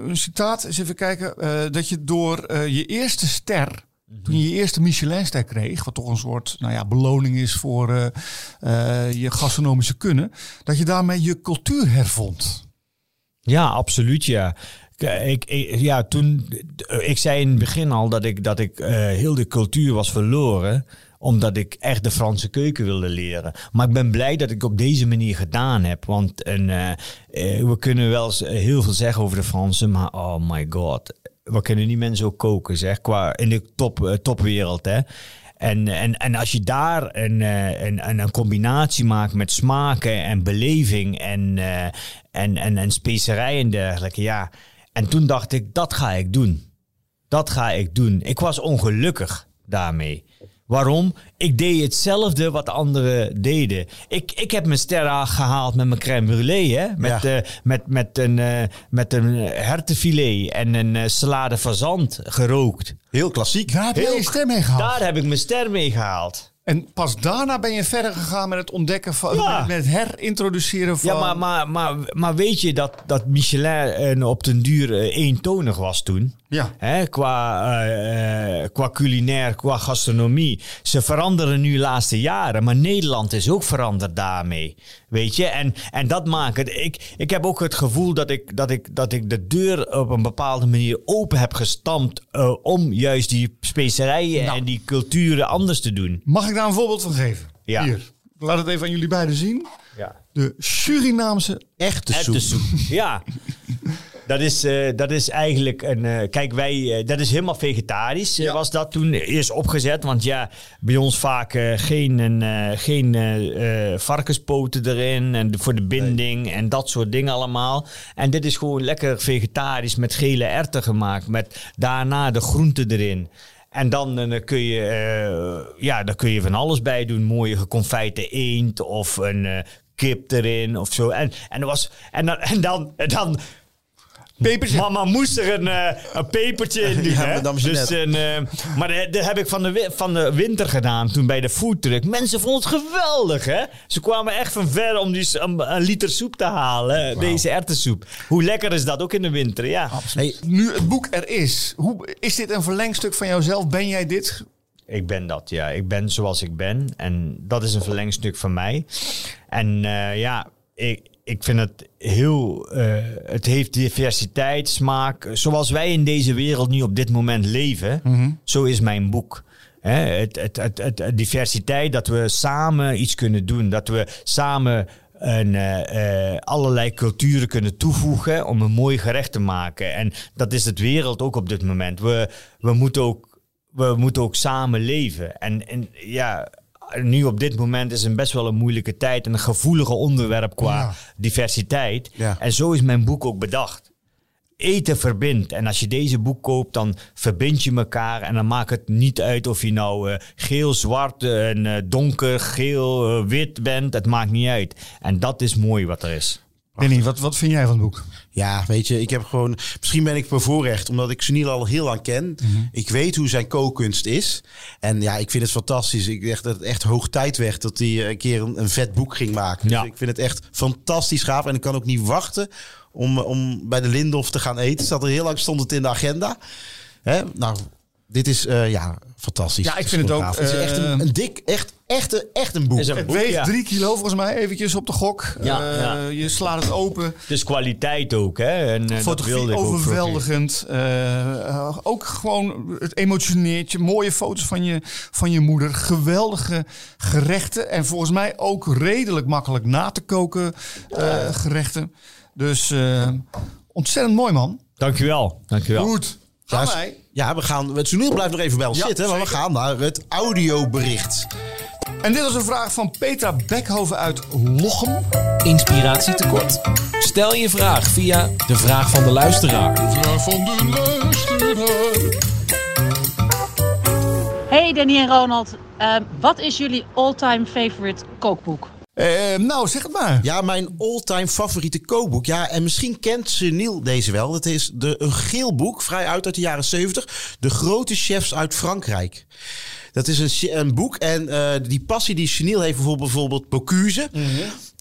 een citaat, eens even kijken. dat je door je eerste ster, toen je je eerste Michelinster kreeg, wat toch een soort nou ja, beloning is voor je gastronomische kunnen, dat je daarmee je cultuur hervond. Ja, absoluut, ja. Ik, ik, ja, toen, ik zei in het begin al dat ik, dat ik eh, heel de cultuur was verloren omdat ik echt de Franse keuken wilde leren. Maar ik ben blij dat ik op deze manier gedaan heb. Want een, eh, eh, we kunnen wel heel veel zeggen over de Fransen, maar oh my god. We kunnen niet mensen ook koken, zeg, qua in de top, topwereld, hè. En, en, en als je daar een, een, een, combinatie maakt met smaken en beleving en, en, en, en specerijen en dergelijke, ja. En toen dacht ik, dat ga ik doen. Dat ga ik doen. Ik was ongelukkig daarmee. Waarom? Ik deed hetzelfde wat anderen deden. Ik, ik heb mijn ster gehaald met mijn crème brûlée. Hè? Met, Ja. eh, met, met, een, eh, met een hertenfilet en een eh, salade fazant gerookt. Heel klassiek. Daar heb je Heel- je stem mee gehaald. Daar heb ik mijn ster mee gehaald. En pas daarna ben je verder gegaan met het ontdekken van, Ja. met het herintroduceren van... Ja, maar, maar, maar, maar weet je dat, dat Michelin eh, op den duur eh, eentonig was toen? Ja. Hè, qua, eh, eh, qua culinair, qua gastronomie. Ze veranderen nu de laatste jaren, maar Nederland is ook veranderd daarmee. Weet je? En, en dat maakt het. Ik, ik heb ook het gevoel dat ik, dat, ik, dat ik de deur op een bepaalde manier open heb gestampt. eh, om juist die specerijen Nou. en die culturen anders te doen. Mag ik daar een voorbeeld van geven? Ja. Hier. Laat het even aan jullie beiden zien. Ja. De Surinaamse Echte soep. Ja. <laughs> Dat is, eh, dat is eigenlijk een. eh, kijk, wij. eh, dat is helemaal vegetarisch. Ja. Was dat toen eerst opgezet. Want ja, bij ons vaak geen, een, geen varkenspoten erin. En de- voor de binding en dat soort dingen allemaal. En dit is gewoon lekker vegetarisch met gele erwten gemaakt. Met daarna de groenten erin. En dan eh, kun je, ja, daar kun je van alles bij doen. Mooie geconfijte eend of een kip erin of zo. En, en, was, en, dan, en, dan, en dan Pepertje. Mama moest er een, eh, een pepertje in doen. <laughs> Ja, hè? Madame dus een, eh, maar dat, dat heb ik van de, van de winter gedaan toen bij de foodtruck. Mensen vonden het geweldig, hè? Ze kwamen echt van ver om die, een liter soep te halen. Deze erwtensoep. Hoe lekker is dat ook in de winter, ja. Hey, Nu het boek er is, hoe, is dit een verlengstuk van jouzelf? Ben jij dit? Ik ben dat, ja. Ik ben zoals ik ben. En dat is een verlengstuk van mij. En eh, ja, ik, ik vind het heel... eh, het heeft diversiteit, smaak. Zoals wij in deze wereld nu op dit moment leven, zo is mijn boek. Hè, het, het, het, het, het diversiteit, dat we samen iets kunnen doen. Dat we samen een, eh, eh, allerlei culturen kunnen toevoegen om een mooi gerecht te maken. En dat is het wereld ook op dit moment. We, we, moeten, ook, we moeten ook samen leven. En, en ja, nu op dit moment is het best wel een moeilijke tijd en een gevoelige onderwerp qua Ja. diversiteit. Ja. En zo is mijn boek ook bedacht. Eten verbindt. En als je deze boek koopt, dan verbind je elkaar. En dan maakt het niet uit of je nou eh, geel, zwart, eh, en eh, donker, geel, wit bent. Het maakt niet uit. En dat is mooi wat er is. Danny, wat, wat vind jij van het boek? Ja, weet je, ik heb gewoon. Misschien ben ik bevoorrecht, omdat ik Sunil al heel lang ken. Ik weet hoe zijn kookkunst is. En ja, ik vind het fantastisch. Ik dacht dat het echt hoog tijd werd dat hij een keer een, een vet boek ging maken. Ja. Dus ik vind het echt fantastisch gaaf. En ik kan ook niet wachten om, om bij de Lindhof te gaan eten. Staat er heel lang stond het in de agenda. Hè? Nou, dit is eh, ja, fantastisch. Ja, ik vind het ook. Het is echt een, eh, een dik, echt, echt, een- echt een boek. Is een Het weegt ja. drie kilo volgens mij, eventjes op de gok. Ja, Eh, ja. Je slaat het open. Dus kwaliteit ook, hè? En, eh, Fotografie wilde ik ook overweldigend. Eh, ook gewoon, het emotioneert je. Mooie foto's van je, van je moeder. Geweldige gerechten. En volgens mij ook redelijk makkelijk na te koken eh, gerechten. Dus eh, ontzettend mooi man. Dankjewel, dankjewel. Goed. Gaan Ja, wij. Ja, we gaan. Het Sunil blijft nog even bij ons Ja, zitten, maar we gaan naar het audiobericht. En dit was een vraag van Petra Bekhoven uit Lochem. Inspiratie tekort. Stel je vraag via de vraag van de luisteraar. Vraag van de luisteraar. Hey Danny en Ronald, Ehm, wat is jullie all-time favorite kookboek? Eh, nou, zeg het maar. Ja, mijn all-time favoriete kookboek. Ja, en misschien kent Sunil deze wel. Dat is de, een geel boek, vrij uit uit de jaren 70. De grote chefs uit Frankrijk. Dat is een, boek en eh, die passie die Sunil heeft, bijvoorbeeld, bijvoorbeeld Bocuse.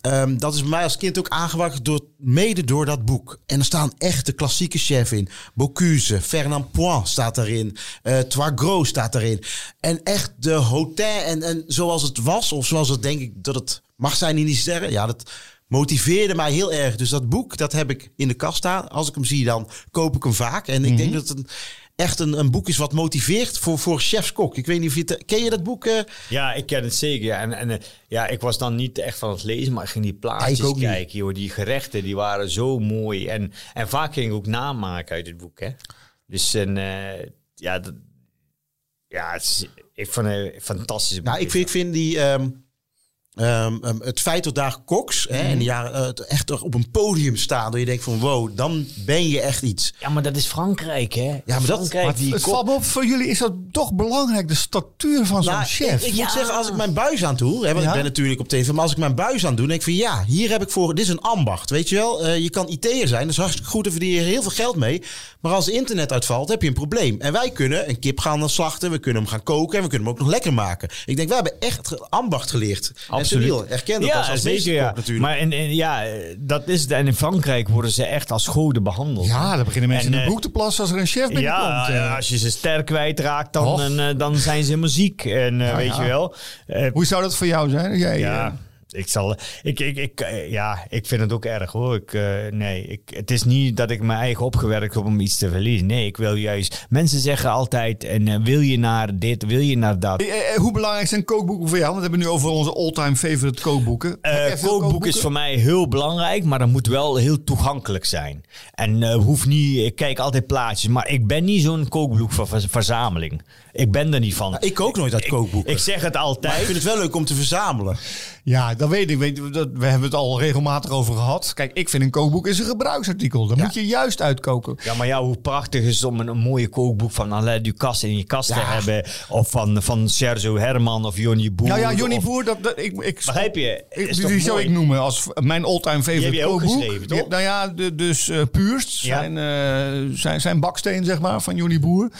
Ehm, dat is bij mij als kind ook aangewakkerd door, mede door dat boek. En er staan echt de klassieke chefs in. Bocuse, Fernand Point staat daarin. eh Trois Gros staat daarin. En echt de hotel en, en zoals het was, of zoals het denk ik dat het mag zijn in die sterren. Ja, dat motiveerde mij heel erg. Dus dat boek, dat heb ik in de kast staan. Als ik hem zie, dan koop ik hem vaak. En ik denk dat het een, echt een, een boek is wat motiveert voor, voor chefskok. Ik weet niet of je het... Ken je dat boek? eh? Ja, ik ken het zeker. Ja. En, en eh, ja, ik was dan niet echt van het lezen, maar ik ging die plaatjes Ja, kijken. Joh. Die gerechten, die waren zo mooi. En, en vaak ging ik ook namaken uit het boek. Hè. Dus en, eh, ja, dat, ja het is, ik vond het een fantastisch boek. Nou, ik vind, ik vind die... ehm, ehm, ehm, het feit dat daar koks hè, in de jaren, eh, echt toch op een podium staan. Dat je denkt van wow, dan ben je echt iets. Ja, maar dat is Frankrijk, hè? maar dat- Frankrijk, Maar die het kop- valt me op, voor jullie is dat toch belangrijk, de statuur van zo'n Nou, chef. Ik, ik Ja. moet zeggen, als ik mijn buis aan doe, hè, want Ja. ik ben natuurlijk op tv, maar als ik mijn buis aan doe, denk ik van ja, hier heb ik voor, dit is een ambacht, weet je wel. Eh, je kan IT'er zijn, dat is hartstikke goed, daar verdien je heel veel geld mee. Maar als internet uitvalt, heb je een probleem. En wij kunnen een kip gaan slachten, we kunnen hem gaan koken en we kunnen hem ook nog lekker maken. Ik denk, wij hebben echt ambacht geleerd. En Cyril herkent dat ja, als, als zeker, ja. natuurlijk. Maar en, en, ja, dat is het. En in Frankrijk worden ze echt als goden behandeld. ja, dan beginnen mensen En, in de eh, broek te plassen als er een chef binnenkomt. Ja, eh. ja, als je ze ster kwijtraakt, dan, en, eh, dan zijn ze helemaal ziek. En Ja, weet je wel. Hoe zou dat voor jou zijn? Jij, ja, ik zal. Ik, ik, ik, eh, ja, ik vind het ook erg hoor. Ik, eh, nee, ik, het is niet dat ik mijn eigen opgewerkt heb om iets te verliezen. Nee, ik wil juist. Mensen zeggen altijd: en, eh, wil je naar dit, wil je naar dat. eh, eh, hoe belangrijk zijn kookboeken voor jou? Want we hebben nu over onze all-time favorite kookboeken. Eh veel kookboek is voor mij heel belangrijk, maar dat moet wel heel toegankelijk zijn. En eh, hoeft niet, ik kijk altijd plaatjes, maar ik ben niet zo'n kookboekverzameling. Ik ben er niet van. ik kook nooit uit ik, kookboeken. ik zeg het maar ik altijd. vind het wel leuk om te verzamelen. Ja, dat weet ik. Weet, dat, we hebben het al regelmatig over gehad. Kijk, ik vind een kookboek is een gebruiksartikel. Dat moet je juist uitkoken. Ja, maar ja, hoe prachtig is het om een, een mooie kookboek van Alain Ducasse in je kast te hebben. Of van, van Sergio Herman of Johnny Boer. Nou ja, Johnny of- Boer, dat, dat, ik, ik, Begrijp je? ik- Is die, zou mooi? ik noemen als mijn all-time favorite Die heb je ook kookboek. geschreven, toch? nou ja, de, dus eh Puurst, zijn, eh, zijn, zijn baksteen zeg maar, van Johnny Boer.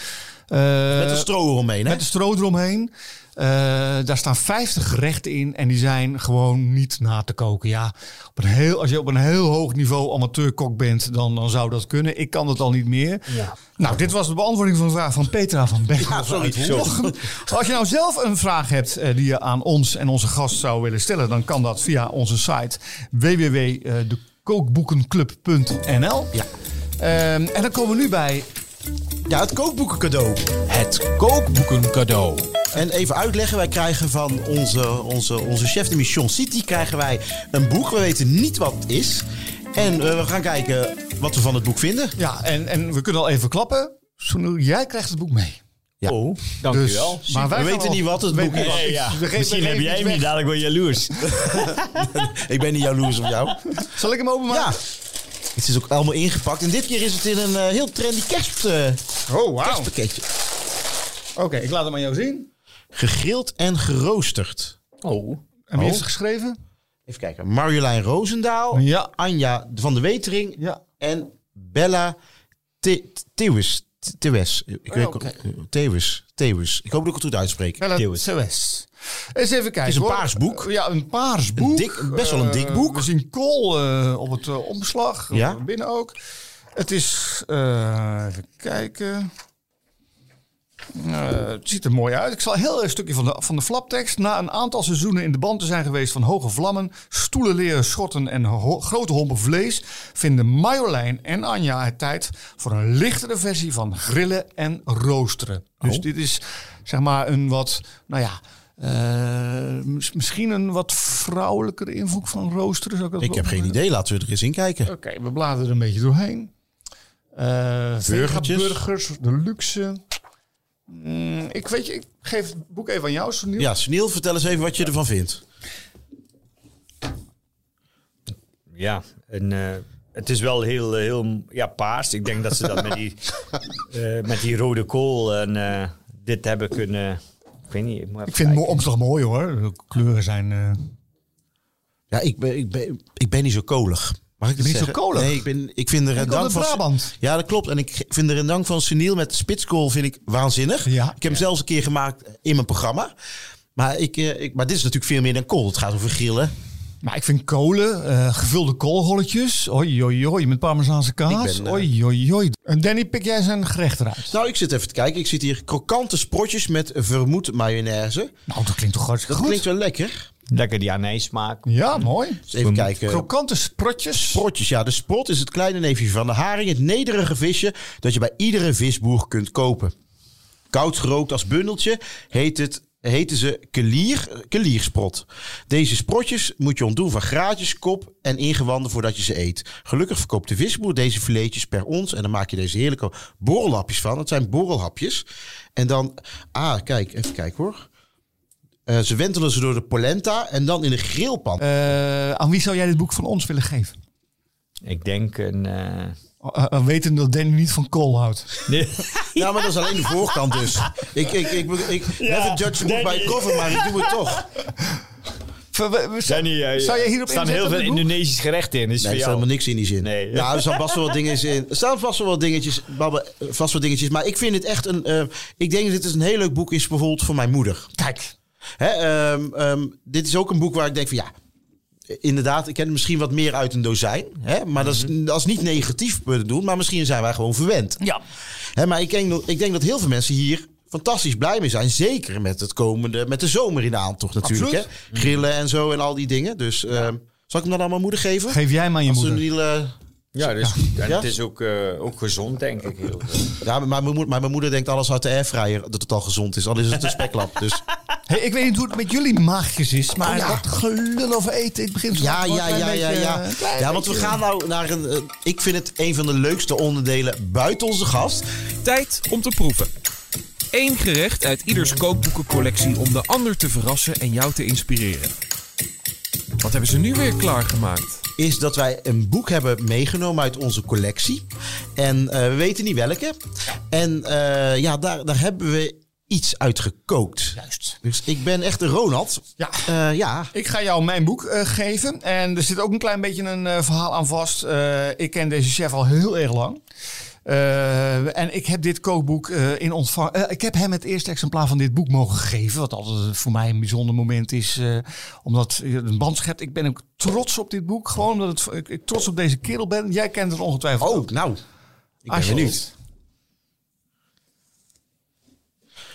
Eh, Met een stro eromheen, hè? Met de stro eromheen. Eh, daar staan 50 gerechten in en die zijn gewoon niet na te koken. Ja, op een heel, als je op een heel hoog niveau amateurkok bent, dan, dan zou dat kunnen. Ik kan dat al niet meer. Ja. Nou, dit was de beantwoording van de vraag van Petra van Beek. Ja. Als je nou zelf een vraag hebt eh, die je aan ons en onze gast zou willen stellen, dan kan dat via onze site www.dekookboekenclub.nl. Ja. Ehm, en dan komen we nu bij Ja, het kookboeken cadeau. Het kookboeken cadeau. En even uitleggen, wij krijgen van onze, onze, onze chef de mission City krijgen wij een boek. We weten niet wat het is. En eh, we gaan kijken wat we van het boek vinden. Ja, en, en we kunnen al even klappen. Sunil, jij krijgt het boek mee. Ja. Oh, dank Dus, u wel. maar wij We weten al- niet wat het boek is. Nee, ja. Misschien heb jij niet dadelijk wel jaloers. <laughs> Ik ben niet jaloers op jou. Zal ik hem openmaken? Ja. Het is ook allemaal ingepakt. En dit keer is het in een eh, heel trendy kerst, eh, Oh, wauw. kerstpakketje. Oké, ik laat hem aan jou zien. Gegrild en geroosterd. Oh. En wie Oh. heeft het geschreven? Even kijken. Marjolein Roosendaal. Ja. Anja van de Wetering. Ja. En Bella Te- Tewes. Tewes. Ik weet Oh. Tewes. Tewes. Ik hoop dat ik het goed uitspreek. Theeuwis. Eens even kijken. is een hoor. paars boek. Ja, een paars boek. dik- best wel een dik Eh, boek. we zien kool eh, op het eh, omslag. Ja. Binnen ook. Het is... even kijken. Eh, het ziet er mooi uit. Ik zal heel even een stukje van de, van de flaptekst. Na een aantal seizoenen in de band te zijn geweest van hoge vlammen, stoelen, leren, schotten en ho- grote hompen vlees, vinden Marjolein en Anja het tijd voor een lichtere versie van grillen en roosteren. Dus dit is zeg maar een wat, nou ja, eh, mis- misschien een wat vrouwelijkere invloed van roosteren. Zou ik, dat Ik wel heb geen idee. Laten we er eens in kijken. Oké, we bladeren er een beetje doorheen. Burgertjes. burgers, de luxe. Mm, ik weet je, ik geef het boek even aan jou, Sunil. Ja, Sneeuw, vertel eens even wat je ervan vindt. Ja, en, eh, het is wel heel, eh, heel ja, paars. Ik denk dat ze dat met die, <laughs> eh, met die rode kool en eh, dit hebben kunnen... Ik weet niet. Ik, moet even Ik vind de kijken. omslag mooi hoor. De kleuren zijn. eh, Ja, ik ben, ik ben, ik ben niet zo kolig. Mag ik dat bent niet zo kolig? Nee, ik, ben, ik vind de rendang van... Brabant. Ja, dat klopt. En ik vind de rendang van Seniel met spitskool vind ik waanzinnig. Ja. Ik heb hem zelfs een keer gemaakt in mijn programma. Maar, ik, eh, ik, maar dit is natuurlijk veel meer dan kool. Het gaat over grillen. Maar ik vind kolen, eh, gevulde koolrolletjes. Oi, oi, oi, met parmezaanse kaas. Ben, eh, Oi, oi, oi. En Danny, pik jij zijn gerecht eruit? Nou, ik zit even te kijken. Ik zit hier krokante sprotjes met vermoed mayonaise. Nou, dat klinkt toch hartstikke Dat goed. klinkt wel lekker. Lekker die anijssmaak. Ja, mooi. Dus even kijken. Krokante sprotjes. Sprotjes, ja. De sprot is het kleine neefje van de haring. Het nederige visje dat je bij iedere visboer kunt kopen. Koud gerookt als bundeltje heet het, heten ze kelier, keliersprot. Deze sprotjes moet je ontdoen van graatjes, kop en ingewanden voordat je ze eet. Gelukkig verkoopt de visboer deze filetjes per ons. En dan maak je deze heerlijke borrelhapjes van. Het zijn borrelhapjes. En dan, ah kijk, even kijken hoor. Eh, ze wentelen ze door de polenta en dan in de grillpan. Eh, aan wie zou jij dit boek van ons willen geven? Ik denk een... eh, Uh, uh, weten dat Danny niet van kool houdt. nee. <laughs> Ja, maar dat is alleen de voorkant dus. Ik, ik, ik, ik, never judge by cover, maar ik doe het toch. Ver- we- we- Danny, eh, zou je hierop er staan heel veel? Indonesisch gerechten in. Dus Nee, er voor staat helemaal niks in die zin. Nee. Ja, er staan vast wel wat dingen in. Er staan vast wel wat dingetjes, babbe, vast wel dingetjes. Maar ik vind het echt een... eh, ik denk dat dit een heel leuk boek is bijvoorbeeld voor mijn moeder. Kijk, Hè, ehm, ehm, dit is ook een boek waar ik denk van ja... Inderdaad, ik ken het misschien wat meer uit een dozijn. Hè? Maar dat, is, dat is niet negatief bedoeld. Maar misschien zijn wij gewoon verwend. ja. Hè, maar ik denk, dat- ik denk dat heel veel mensen hier fantastisch blij mee zijn. Zeker met het komende, met de zomer in de aantocht natuurlijk. Hè? Grillen en zo en al die dingen. Dus ehm, zal ik hem dan aan mijn moeder geven? Geef jij maar aan je Als moeder. een eh, Ja, dus, en Ja? het is ook, eh, ook gezond, denk ik. Heel ja, maar mijn, moeder, maar mijn moeder denkt alles uit de airfryer dat het al gezond is. Al is het een speklap. Dus Hey, ik weet niet hoe het met jullie maagjes is, maar Oh, ja. dat gelul over eten. Ik begin zo ja, ja, ja, ja, beetje, ja. klein Ja, want we gaan nou naar een... eh, ik vind het een van de leukste onderdelen buiten onze gast. Tijd om te proeven. Eén gerecht uit ieders kookboekencollectie om de ander te verrassen en jou te inspireren. Wat hebben ze nu weer klaargemaakt? is dat wij een boek hebben meegenomen uit onze collectie. En eh, we weten niet welke. En eh, ja, daar, daar hebben we iets uit gekookt. Juist. Dus ik ben echt een Ronald. Ja. Eh, ja. Ik ga jou mijn boek eh, geven. En er zit ook een klein beetje een eh, verhaal aan vast. Ik ken deze chef al heel erg lang. En ik heb dit kookboek in ontvang. ik heb hem het eerste exemplaar van dit boek mogen geven. Wat altijd voor mij een bijzonder moment is. omdat je een band schept. Ik ben ook trots op dit boek. Gewoon omdat het, ik, ik trots op deze kerel ben. Jij kent het ongetwijfeld. Oh, ook. nou. Ik ben Alsjeblieft. benieuwd.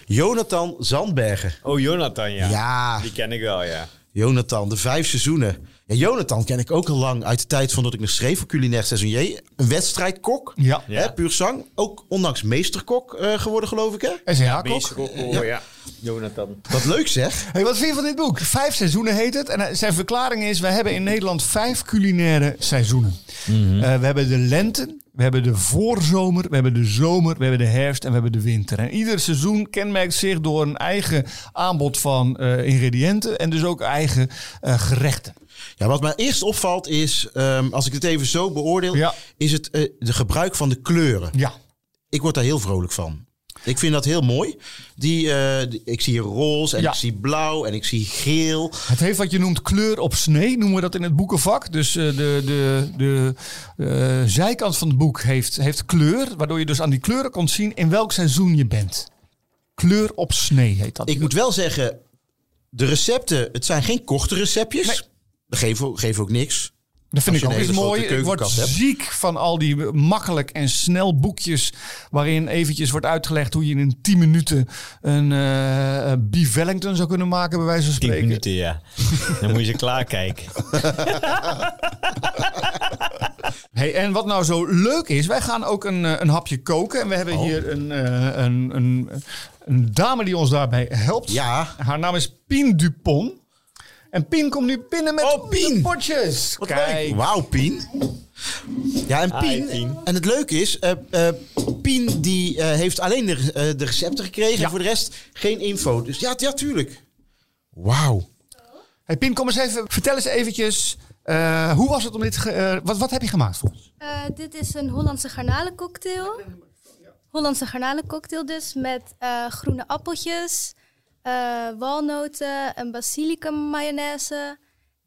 Jonathan Zandbergen. Oh, Jonathan, ja. Ja. Die ken ik wel, ja. Jonathan, de vijf seizoenen. Ja, Jonathan ken ik ook al lang uit de tijd van dat ik nog schreef voor Culinaire Saisonnier. Een wedstrijdkok. Ja. Ja. Hè, puur zang. Ook ondanks meesterkok eh, geworden, geloof ik. Hè? SCH-kok. Oh, ja. Jonathan. Wat leuk zeg. Hey, wat vind je van dit boek? Vijf seizoenen heet het. En eh, zijn verklaring is: we hebben in Nederland vijf culinaire seizoenen. Mhm. Eh, we hebben de lente, we hebben de voorzomer, we hebben de zomer, we hebben de herfst en we hebben de winter. En ieder seizoen kenmerkt zich door een eigen aanbod van eh, ingrediënten en dus ook eigen eh, gerechten. Ja, wat mij eerst opvalt is, ehm, als ik het even zo beoordeel, Ja. is het eh, de gebruik van de kleuren. Ja. Ik word daar heel vrolijk van. Ik vind dat heel mooi. Die, eh, die- ik zie roze en Ja. ik zie blauw en ik zie geel. Het heeft wat je noemt kleur op snee, noemen we dat in het boekenvak. Dus eh, de, de, de eh, zijkant van het boek heeft, heeft kleur, waardoor je dus aan die kleuren kan zien in welk seizoen je bent. Kleur op snee heet dat. Ik moet wel zeggen, de recepten, het zijn geen korte receptjes. Nee. Dat geven, ook- geven ook niks. Dat vind ik ook hele mooi. Ik word hebt. ziek van al die makkelijk en snel boekjes. waarin eventjes wordt uitgelegd hoe je in 10 minuten een eh, beef Wellington zou kunnen maken, bij wijze van 10 spreken. minuten, ja. Dan moet je ze klaarkijken. <laughs> Hey, en wat nou zo leuk is, wij gaan ook een, eh, een hapje koken. En we hebben hier een, eh, een, een, een dame die ons daarbij helpt. Ja. Haar naam is Pien Dupont. En Pien komt nu binnen met Oh, Pien. de potjes. Wat Kijk. leuk. Wauw, Pien. Ja, en Hi, Pien. En het leuke is, eh, eh, Pien die eh, heeft alleen de, eh, de recepten gekregen. Ja. En voor de rest geen info. Dus ja, ja tuurlijk. Wauw. Hey Pien, kom eens even. Vertel eens eventjes. eh, hoe was het om dit... ge- eh, wat, wat heb je gemaakt voor ons? Eh, dit is een Hollandse garnalencocktail. Hollandse garnalencocktail dus met eh, groene appeltjes, eh, walnoten, een basilicum mayonaise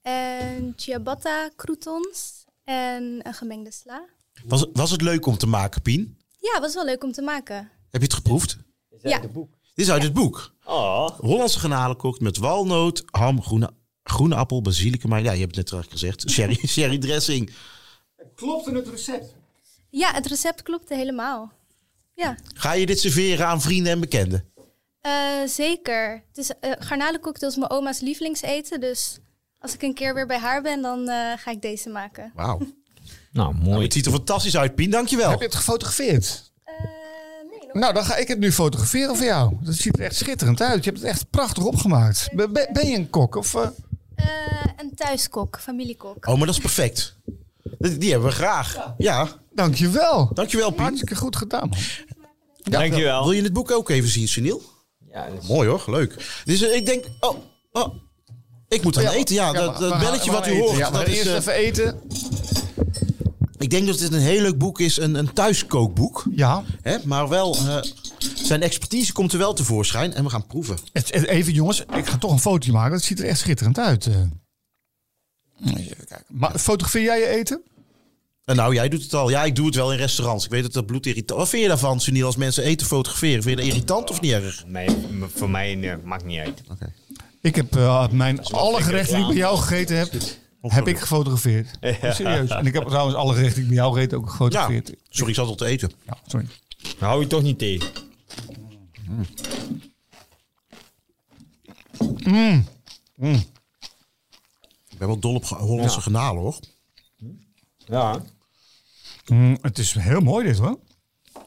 en ciabatta croutons en een gemengde sla. Was, was het leuk om te maken, Pien? Ja, was wel leuk om te maken. Heb je het geproefd? Ja, Dit is uit het boek. Oh. Hollandse garnalenkokt met walnoot, ham, groene, groene appel, basilicum. Maar ja, je hebt het net al gezegd. <laughs> Sherry, sherry dressing. Klopt in het recept. ja het recept klopte helemaal. Ja, Ga je dit serveren aan vrienden en bekenden? Eh, zeker. Het is, eh garnalencocktail is mijn oma's lievelingseten, dus als ik een keer weer bij haar ben, dan eh, ga ik deze maken. Wauw. <laughs> Nou, mooi. Het ziet er fantastisch uit, Pien. Dankjewel. Heb je het gefotografeerd? Eh, nee, nog Nou, dan ga ik het nu fotograferen voor jou. Dat ziet er echt schitterend uit. Je hebt het echt prachtig opgemaakt. Ben, je een kok? Of, een thuiskok, familiekok. Oh, maar dat is perfect. Die die hebben we graag. Ja, Dankjewel. dankjewel, Pien. Hartstikke goed gedaan. man. Dankjewel. Wil je het boek ook even zien, Sunil? Ja, is- Mooi hoor, leuk. Dus eh, ik denk, oh, oh, ik moet aan eten. Ja, dat, gaan- belletje wat gaan u eten. hoort. Ja, dat gaan is, eerst eh, even eten. ik denk dat dit een heel leuk boek is, een, een thuiskookboek. Ja. Hè? Maar wel, eh, zijn expertise komt er wel tevoorschijn en we gaan proeven. Even jongens, ik ga toch een foto maken. Dat ziet er echt schitterend uit. eh. Even kijken. Maar fotografeer jij je eten? Nou, jij doet het al. Ja, ik doe het wel in restaurants. Ik weet dat dat bloedirritant... Wat vind je daarvan, Sunil, als mensen eten fotograferen? Vind je dat irritant of niet erg? Nee, voor mij nee, maakt niet uit. Ik heb eh, mijn alle gerechten die ik bij jou gegeten heb, heb ik gefotografeerd. Serieus. En ik heb trouwens alle gerechten die ik bij jou gegeten ook Ja, gefotografeerd. sorry, ik zat al te eten. Ja, sorry. Dan hou je toch niet tegen. Ik ben wel dol op Hollandse Ja. hoor. Ja. Mm, het is heel mooi dit hoor.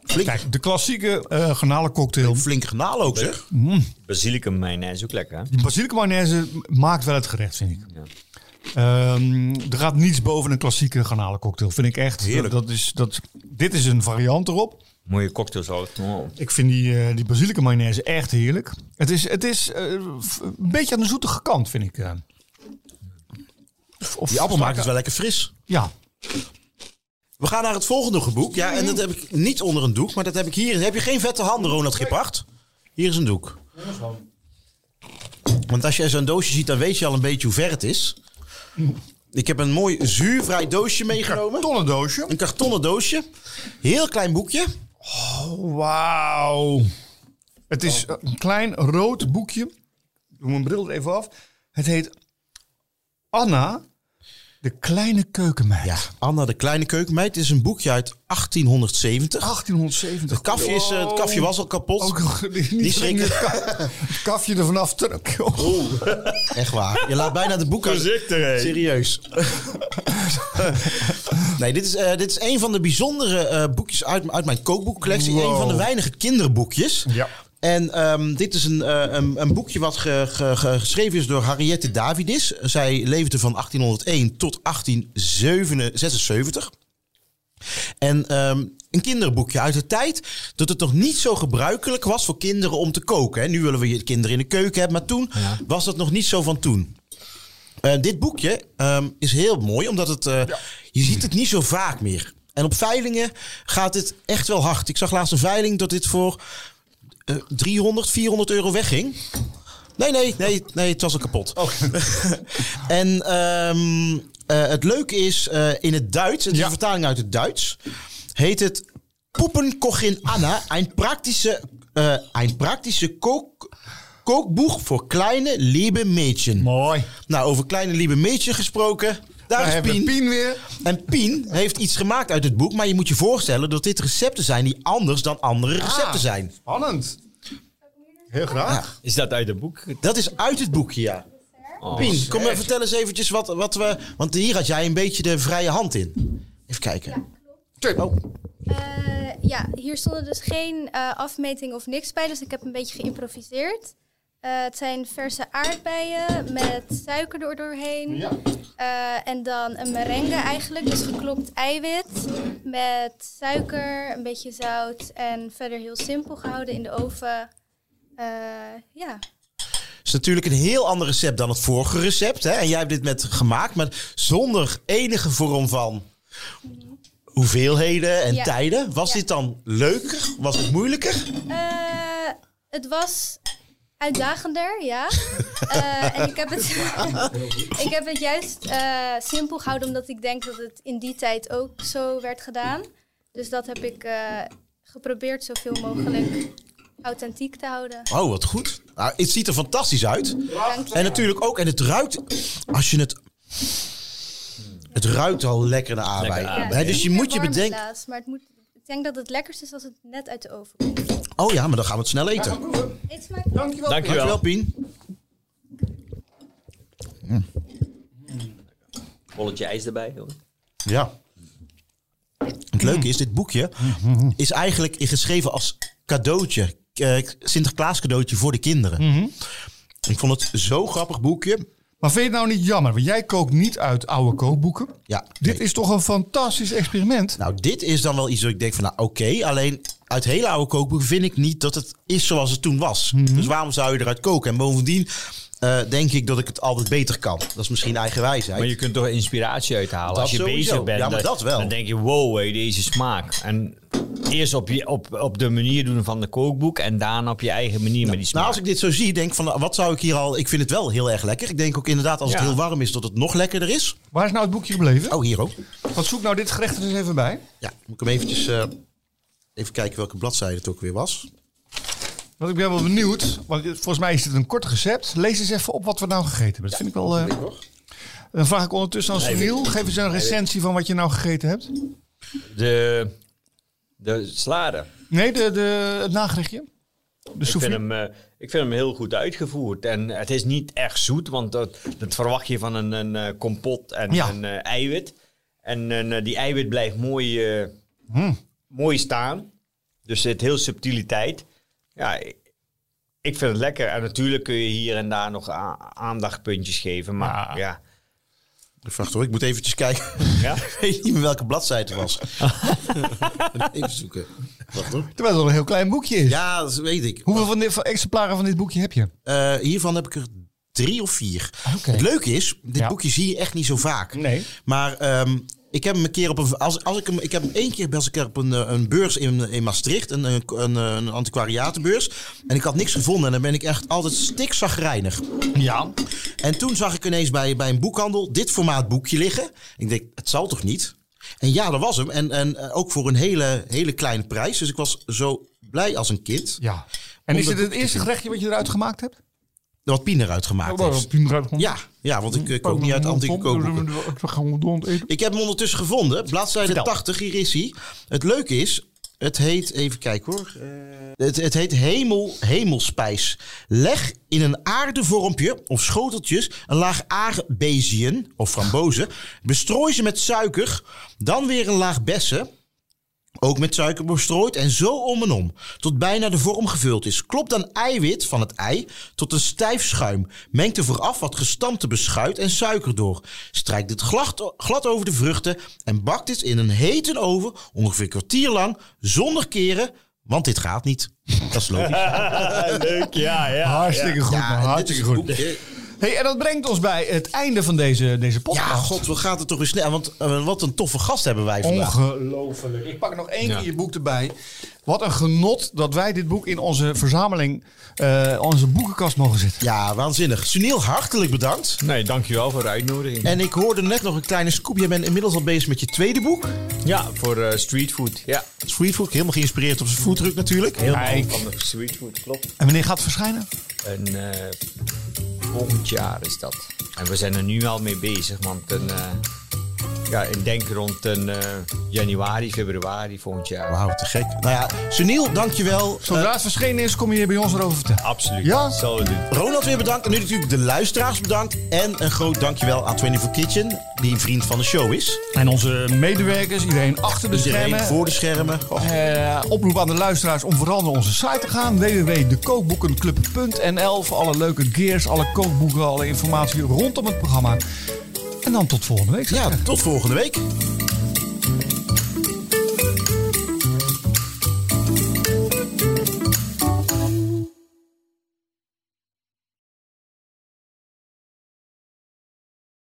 Flink, Kijk, de klassieke eh garnalencocktail. flinke granalen ook, zeg. Basilicum mayonaise is ook lekker, hè? Die basilicum mayonaise maakt wel het gerecht, vind ik. Ja. Ehm, er gaat niets boven een klassieke garnalencocktail, vind ik echt. Heerlijk. Dat, dat is, dat, dit is een variant erop. Mooie cocktailsaus. Oh. Ik vind die, eh die basilicum mayonaise echt heerlijk. Het is, het is eh, een beetje aan de zoetige kant, vind ik. eh. Of Die appel maakt het wel lekker fris. Ja. We gaan naar het volgende boek. Ja, en dat heb ik niet onder een doek, maar dat heb ik hier. Heb je geen vette handen, Ronald Gippard? Hier is een doek. Want als je zo'n doosje ziet, dan weet je al een beetje hoe ver het is. Ik heb een mooi zuurvrij doosje meegenomen. Tonnendoosje. Een kartonnen doosje. Heel klein boekje. Wauw. Het is een klein rood boekje. Ik Doe mijn bril er even af. Het heet Anna, de kleine keukenmeid. Ja, Anna de Kleine Keukenmeid. Het is een boekje uit 1870. 1870. Het kafje, is, eh, het kafje was al kapot. Ook nog niet Die schrikken. schrikken. Het, ka- het kafje er vanaf terug. <laughs> Echt waar. Je laat bijna de boeken... Voorzichtig. Serieus. <laughs> nee, dit is, eh, dit is een van de bijzondere eh, boekjes uit, uit mijn kookboekcollectie. Wow. Een van de weinige kinderboekjes. Ja. En ehm, dit is een, eh, een, een boekje wat ge- ge- ge- geschreven is door Harriette Davidis. Zij leefde van 1801 tot 1876. En ehm, een kinderboekje uit de tijd dat het nog niet zo gebruikelijk was voor kinderen om te koken. Hè. Nu willen we je kinderen in de keuken hebben, maar toen was dat nog niet zo van toen. Eh, dit boekje ehm, is heel mooi, omdat het, eh, je ziet het niet zo vaak meer. En op veilingen gaat het echt wel hard. Ik zag laatst een veiling dat dit voor eh 300, 400 euro wegging. Nee, nee, nee, nee, het was al kapot. <laughs> en ehm, eh, het leuke is, eh, in het Duits, het is Ja. een vertaling uit het Duits, heet het Puppenkochin Anna, een praktische, eh een praktische kook, kookboek voor kleine lieve mädchen. Mooi. Nou, over kleine lieve mädchen gesproken, daar is Pien. Pien weer. En Pien heeft iets gemaakt uit het boek, maar je moet je voorstellen dat dit recepten zijn die anders dan andere recepten Ah. zijn. Spannend. Heel graag. Is dat uit het boek? Dat is uit het boekje, ja. Oh, Pien, kom maar vertel eens eventjes wat, wat we... Want hier had jij een beetje de vrije hand in. Even kijken. Oh, Eh, ja, hier stonden dus geen eh afmetingen of niks bij, dus ik heb een beetje geïmproviseerd. Eh, het zijn verse aardbeien met suiker er doorheen. Eh, en dan een merengue eigenlijk, dus geklopt eiwit met suiker, een beetje zout en verder heel simpel gehouden in de oven. Eh, ja, is natuurlijk een heel ander recept dan het vorige recept. Hè? En jij hebt dit met gemaakt, maar zonder enige vorm van hoeveelheden en Ja. tijden. Was Ja. dit dan leuker? Was het moeilijker? Het was uitdagender, ja. <laughs> Eh, en ik heb het, <laughs> <laughs> ik heb het juist eh, simpel gehouden, omdat ik denk dat het in die tijd ook zo werd gedaan. Dus dat heb ik eh, geprobeerd zoveel mogelijk authentiek te houden. Oh, wat goed. Nou, het ziet er fantastisch uit. En natuurlijk ook, en het ruikt, als je het... Het ruikt al lekker naar aardbei. Ja, dus je moet je bedenken... helaas, maar het moet, ik denk dat het lekkerst is als het net uit de oven komt. Oh ja, maar dan gaan we het snel eten. Dankjewel. Dankjewel. Dankjewel, Pien. Bolletje ijs erbij. Hoor. Ja. Het leuke is, dit boekje is eigenlijk geschreven als cadeautje. eh, Sinterklaas cadeautje voor de kinderen. Ik vond het zo'n grappig boekje. Maar vind je het nou niet jammer? Want jij kookt niet uit oude kookboeken. Ja, Dit nee. is toch een fantastisch experiment? Nou, dit is dan wel iets dat ik denk van, nou oké. alleen uit hele oude kookboeken vind ik niet dat het is zoals het toen was. Dus waarom zou je eruit koken? En bovendien eh, denk ik dat ik het altijd beter kan. Dat is misschien eigenwijsheid. Maar je kunt toch inspiratie uithalen. Dat Als je sowieso. bezig bent, Ja, maar dan- dat wel. dan denk je, wow, hé, deze smaak. En eerst op, je, op, op de manier doen van de kookboek en daarna op je eigen manier met die smaak. Nou, als ik dit zo zie, denk ik van, nou, wat zou ik hier al... Ik vind het wel heel erg lekker. Ik denk ook inderdaad, als het heel warm is, dat het nog lekkerder is. Waar is nou het boekje gebleven? Oh, hier ook. Wat zoek nou dit gerecht er eens even bij? Ja, moet ik hem eventjes... eh, even kijken welke bladzijde het ook weer was. Want ik ben wel benieuwd. Want volgens mij is dit een kort recept. Lees eens even op wat we nou gegeten hebben. Dat vind ik wel... eh, dan vraag ik ondertussen aan Sunil. Geef eens een recensie van wat je nou gegeten hebt. De, de slade. Nee, de, de, het nagerechtje. De Ik vind, hem, eh, ik vind hem heel goed uitgevoerd. En het is niet echt zoet, want dat, dat verwacht je van een, een eh, kompot en Ja. een eh, eiwit. En eh, die eiwit blijft mooi, eh, Hmm. Mooi staan. Dus het heel subtiliteit. Ja, ik, ik vind het lekker. En natuurlijk kun je hier en daar nog aandachtpuntjes geven. Maar Ja. ja, Wacht hoor, ik moet eventjes kijken. ja. <laughs> ik weet niet meer welke bladzijde het was. <laughs> even zoeken. Wacht hoor. Terwijl het wel een heel klein boekje is. Ja, dat weet ik. Hoeveel van dit, van exemplaren van dit boekje heb je? Eh, hiervan heb ik er drie of vier. Oké. Het leuke is, dit Ja. boekje zie je echt niet zo vaak. Nee. Maar ehm, ik heb hem een keer op een. Als, als ik, hem, ik heb hem één keer was ik op een, eh, een beurs in, in Maastricht, een, een, een, een antiquariatenbeurs. En ik had niks gevonden en dan ben ik echt altijd stikzagrijnig. Ja. En toen zag ik ineens bij, bij een boekhandel dit formaat boekje liggen. Ik denk, het zal toch niet? En ja, dat was hem. En, en eh, ook voor een hele, hele kleine prijs. Dus ik was zo blij als een kind. ja. En is dit het eerste gerechtje wat je eruit gemaakt hebt? Wat Pien eruit gemaakt heeft. Ja, ja, want ik eh, kook niet uit antieke kookboeken. Ik heb hem ondertussen gevonden. Bladzijde Vertel. 80, hier is hij. Het leuke is, het heet, even kijken hoor. Eh, het, het heet hemel, hemelspijs. Leg in een aardevormpje of schoteltjes een laag aardbeziën of frambozen. Bestrooi ze met suiker. Dan weer een laag bessen. Ook met suiker bestrooid en zo om en om. Tot bijna de vorm gevuld is. Klop dan eiwit van het ei tot een stijf schuim. Meng er vooraf wat gestampte beschuit en suiker door. Strijk dit glad, glad over de vruchten en bak dit in een hete oven ongeveer een kwartier lang zonder keren. Want dit gaat niet. Dat is logisch. <laughs> Leuk, ja, ja. Hartstikke goed, Ja, man. Hartstikke goed. Hey, en dat brengt ons bij het einde van deze, deze podcast. Ja, god, wat gaat het toch weer snel. Want eh, wat een toffe gast hebben wij vandaag. Ongelooflijk. Ik pak nog één keer je boek erbij. Wat een genot dat wij dit boek in onze verzameling, eh, onze boekenkast mogen zetten. Ja, waanzinnig. Sunil, hartelijk bedankt. Nee, dankjewel voor de uitnodiging. En ik hoorde net nog een kleine scoop. Jij bent inmiddels al bezig met je tweede boek. ja, voor eh, streetfood. Ja, Streetfood, helemaal geïnspireerd op zijn foodtruck natuurlijk. helemaal Kijk. van de streetfood, klopt. En wanneer gaat het verschijnen? En eh, volgend jaar is dat. En we zijn er nu al mee bezig, want een, eh, ja, ik denk rond een, eh, januari, februari volgend jaar. Wauw, te gek. Nou ja, Sunil, dankjewel. Zodra Eh, het verschenen is, kom je hier bij ons erover vertellen. Absoluut. Ja? Zal we doen. Ronald weer bedankt. En nu natuurlijk de luisteraars bedankt. En een groot dankjewel aan 24 Kitchen, die een vriend van de show is. En onze medewerkers, iedereen achter de Iedereen schermen. voor de schermen. Oh, Eh, oproep aan de luisteraars om vooral naar onze site te gaan. www.dekookboekenclub.nl voor alle leuke gears, alle kookboeken, alle informatie rondom het programma. En dan tot volgende week. ja, tot volgende week.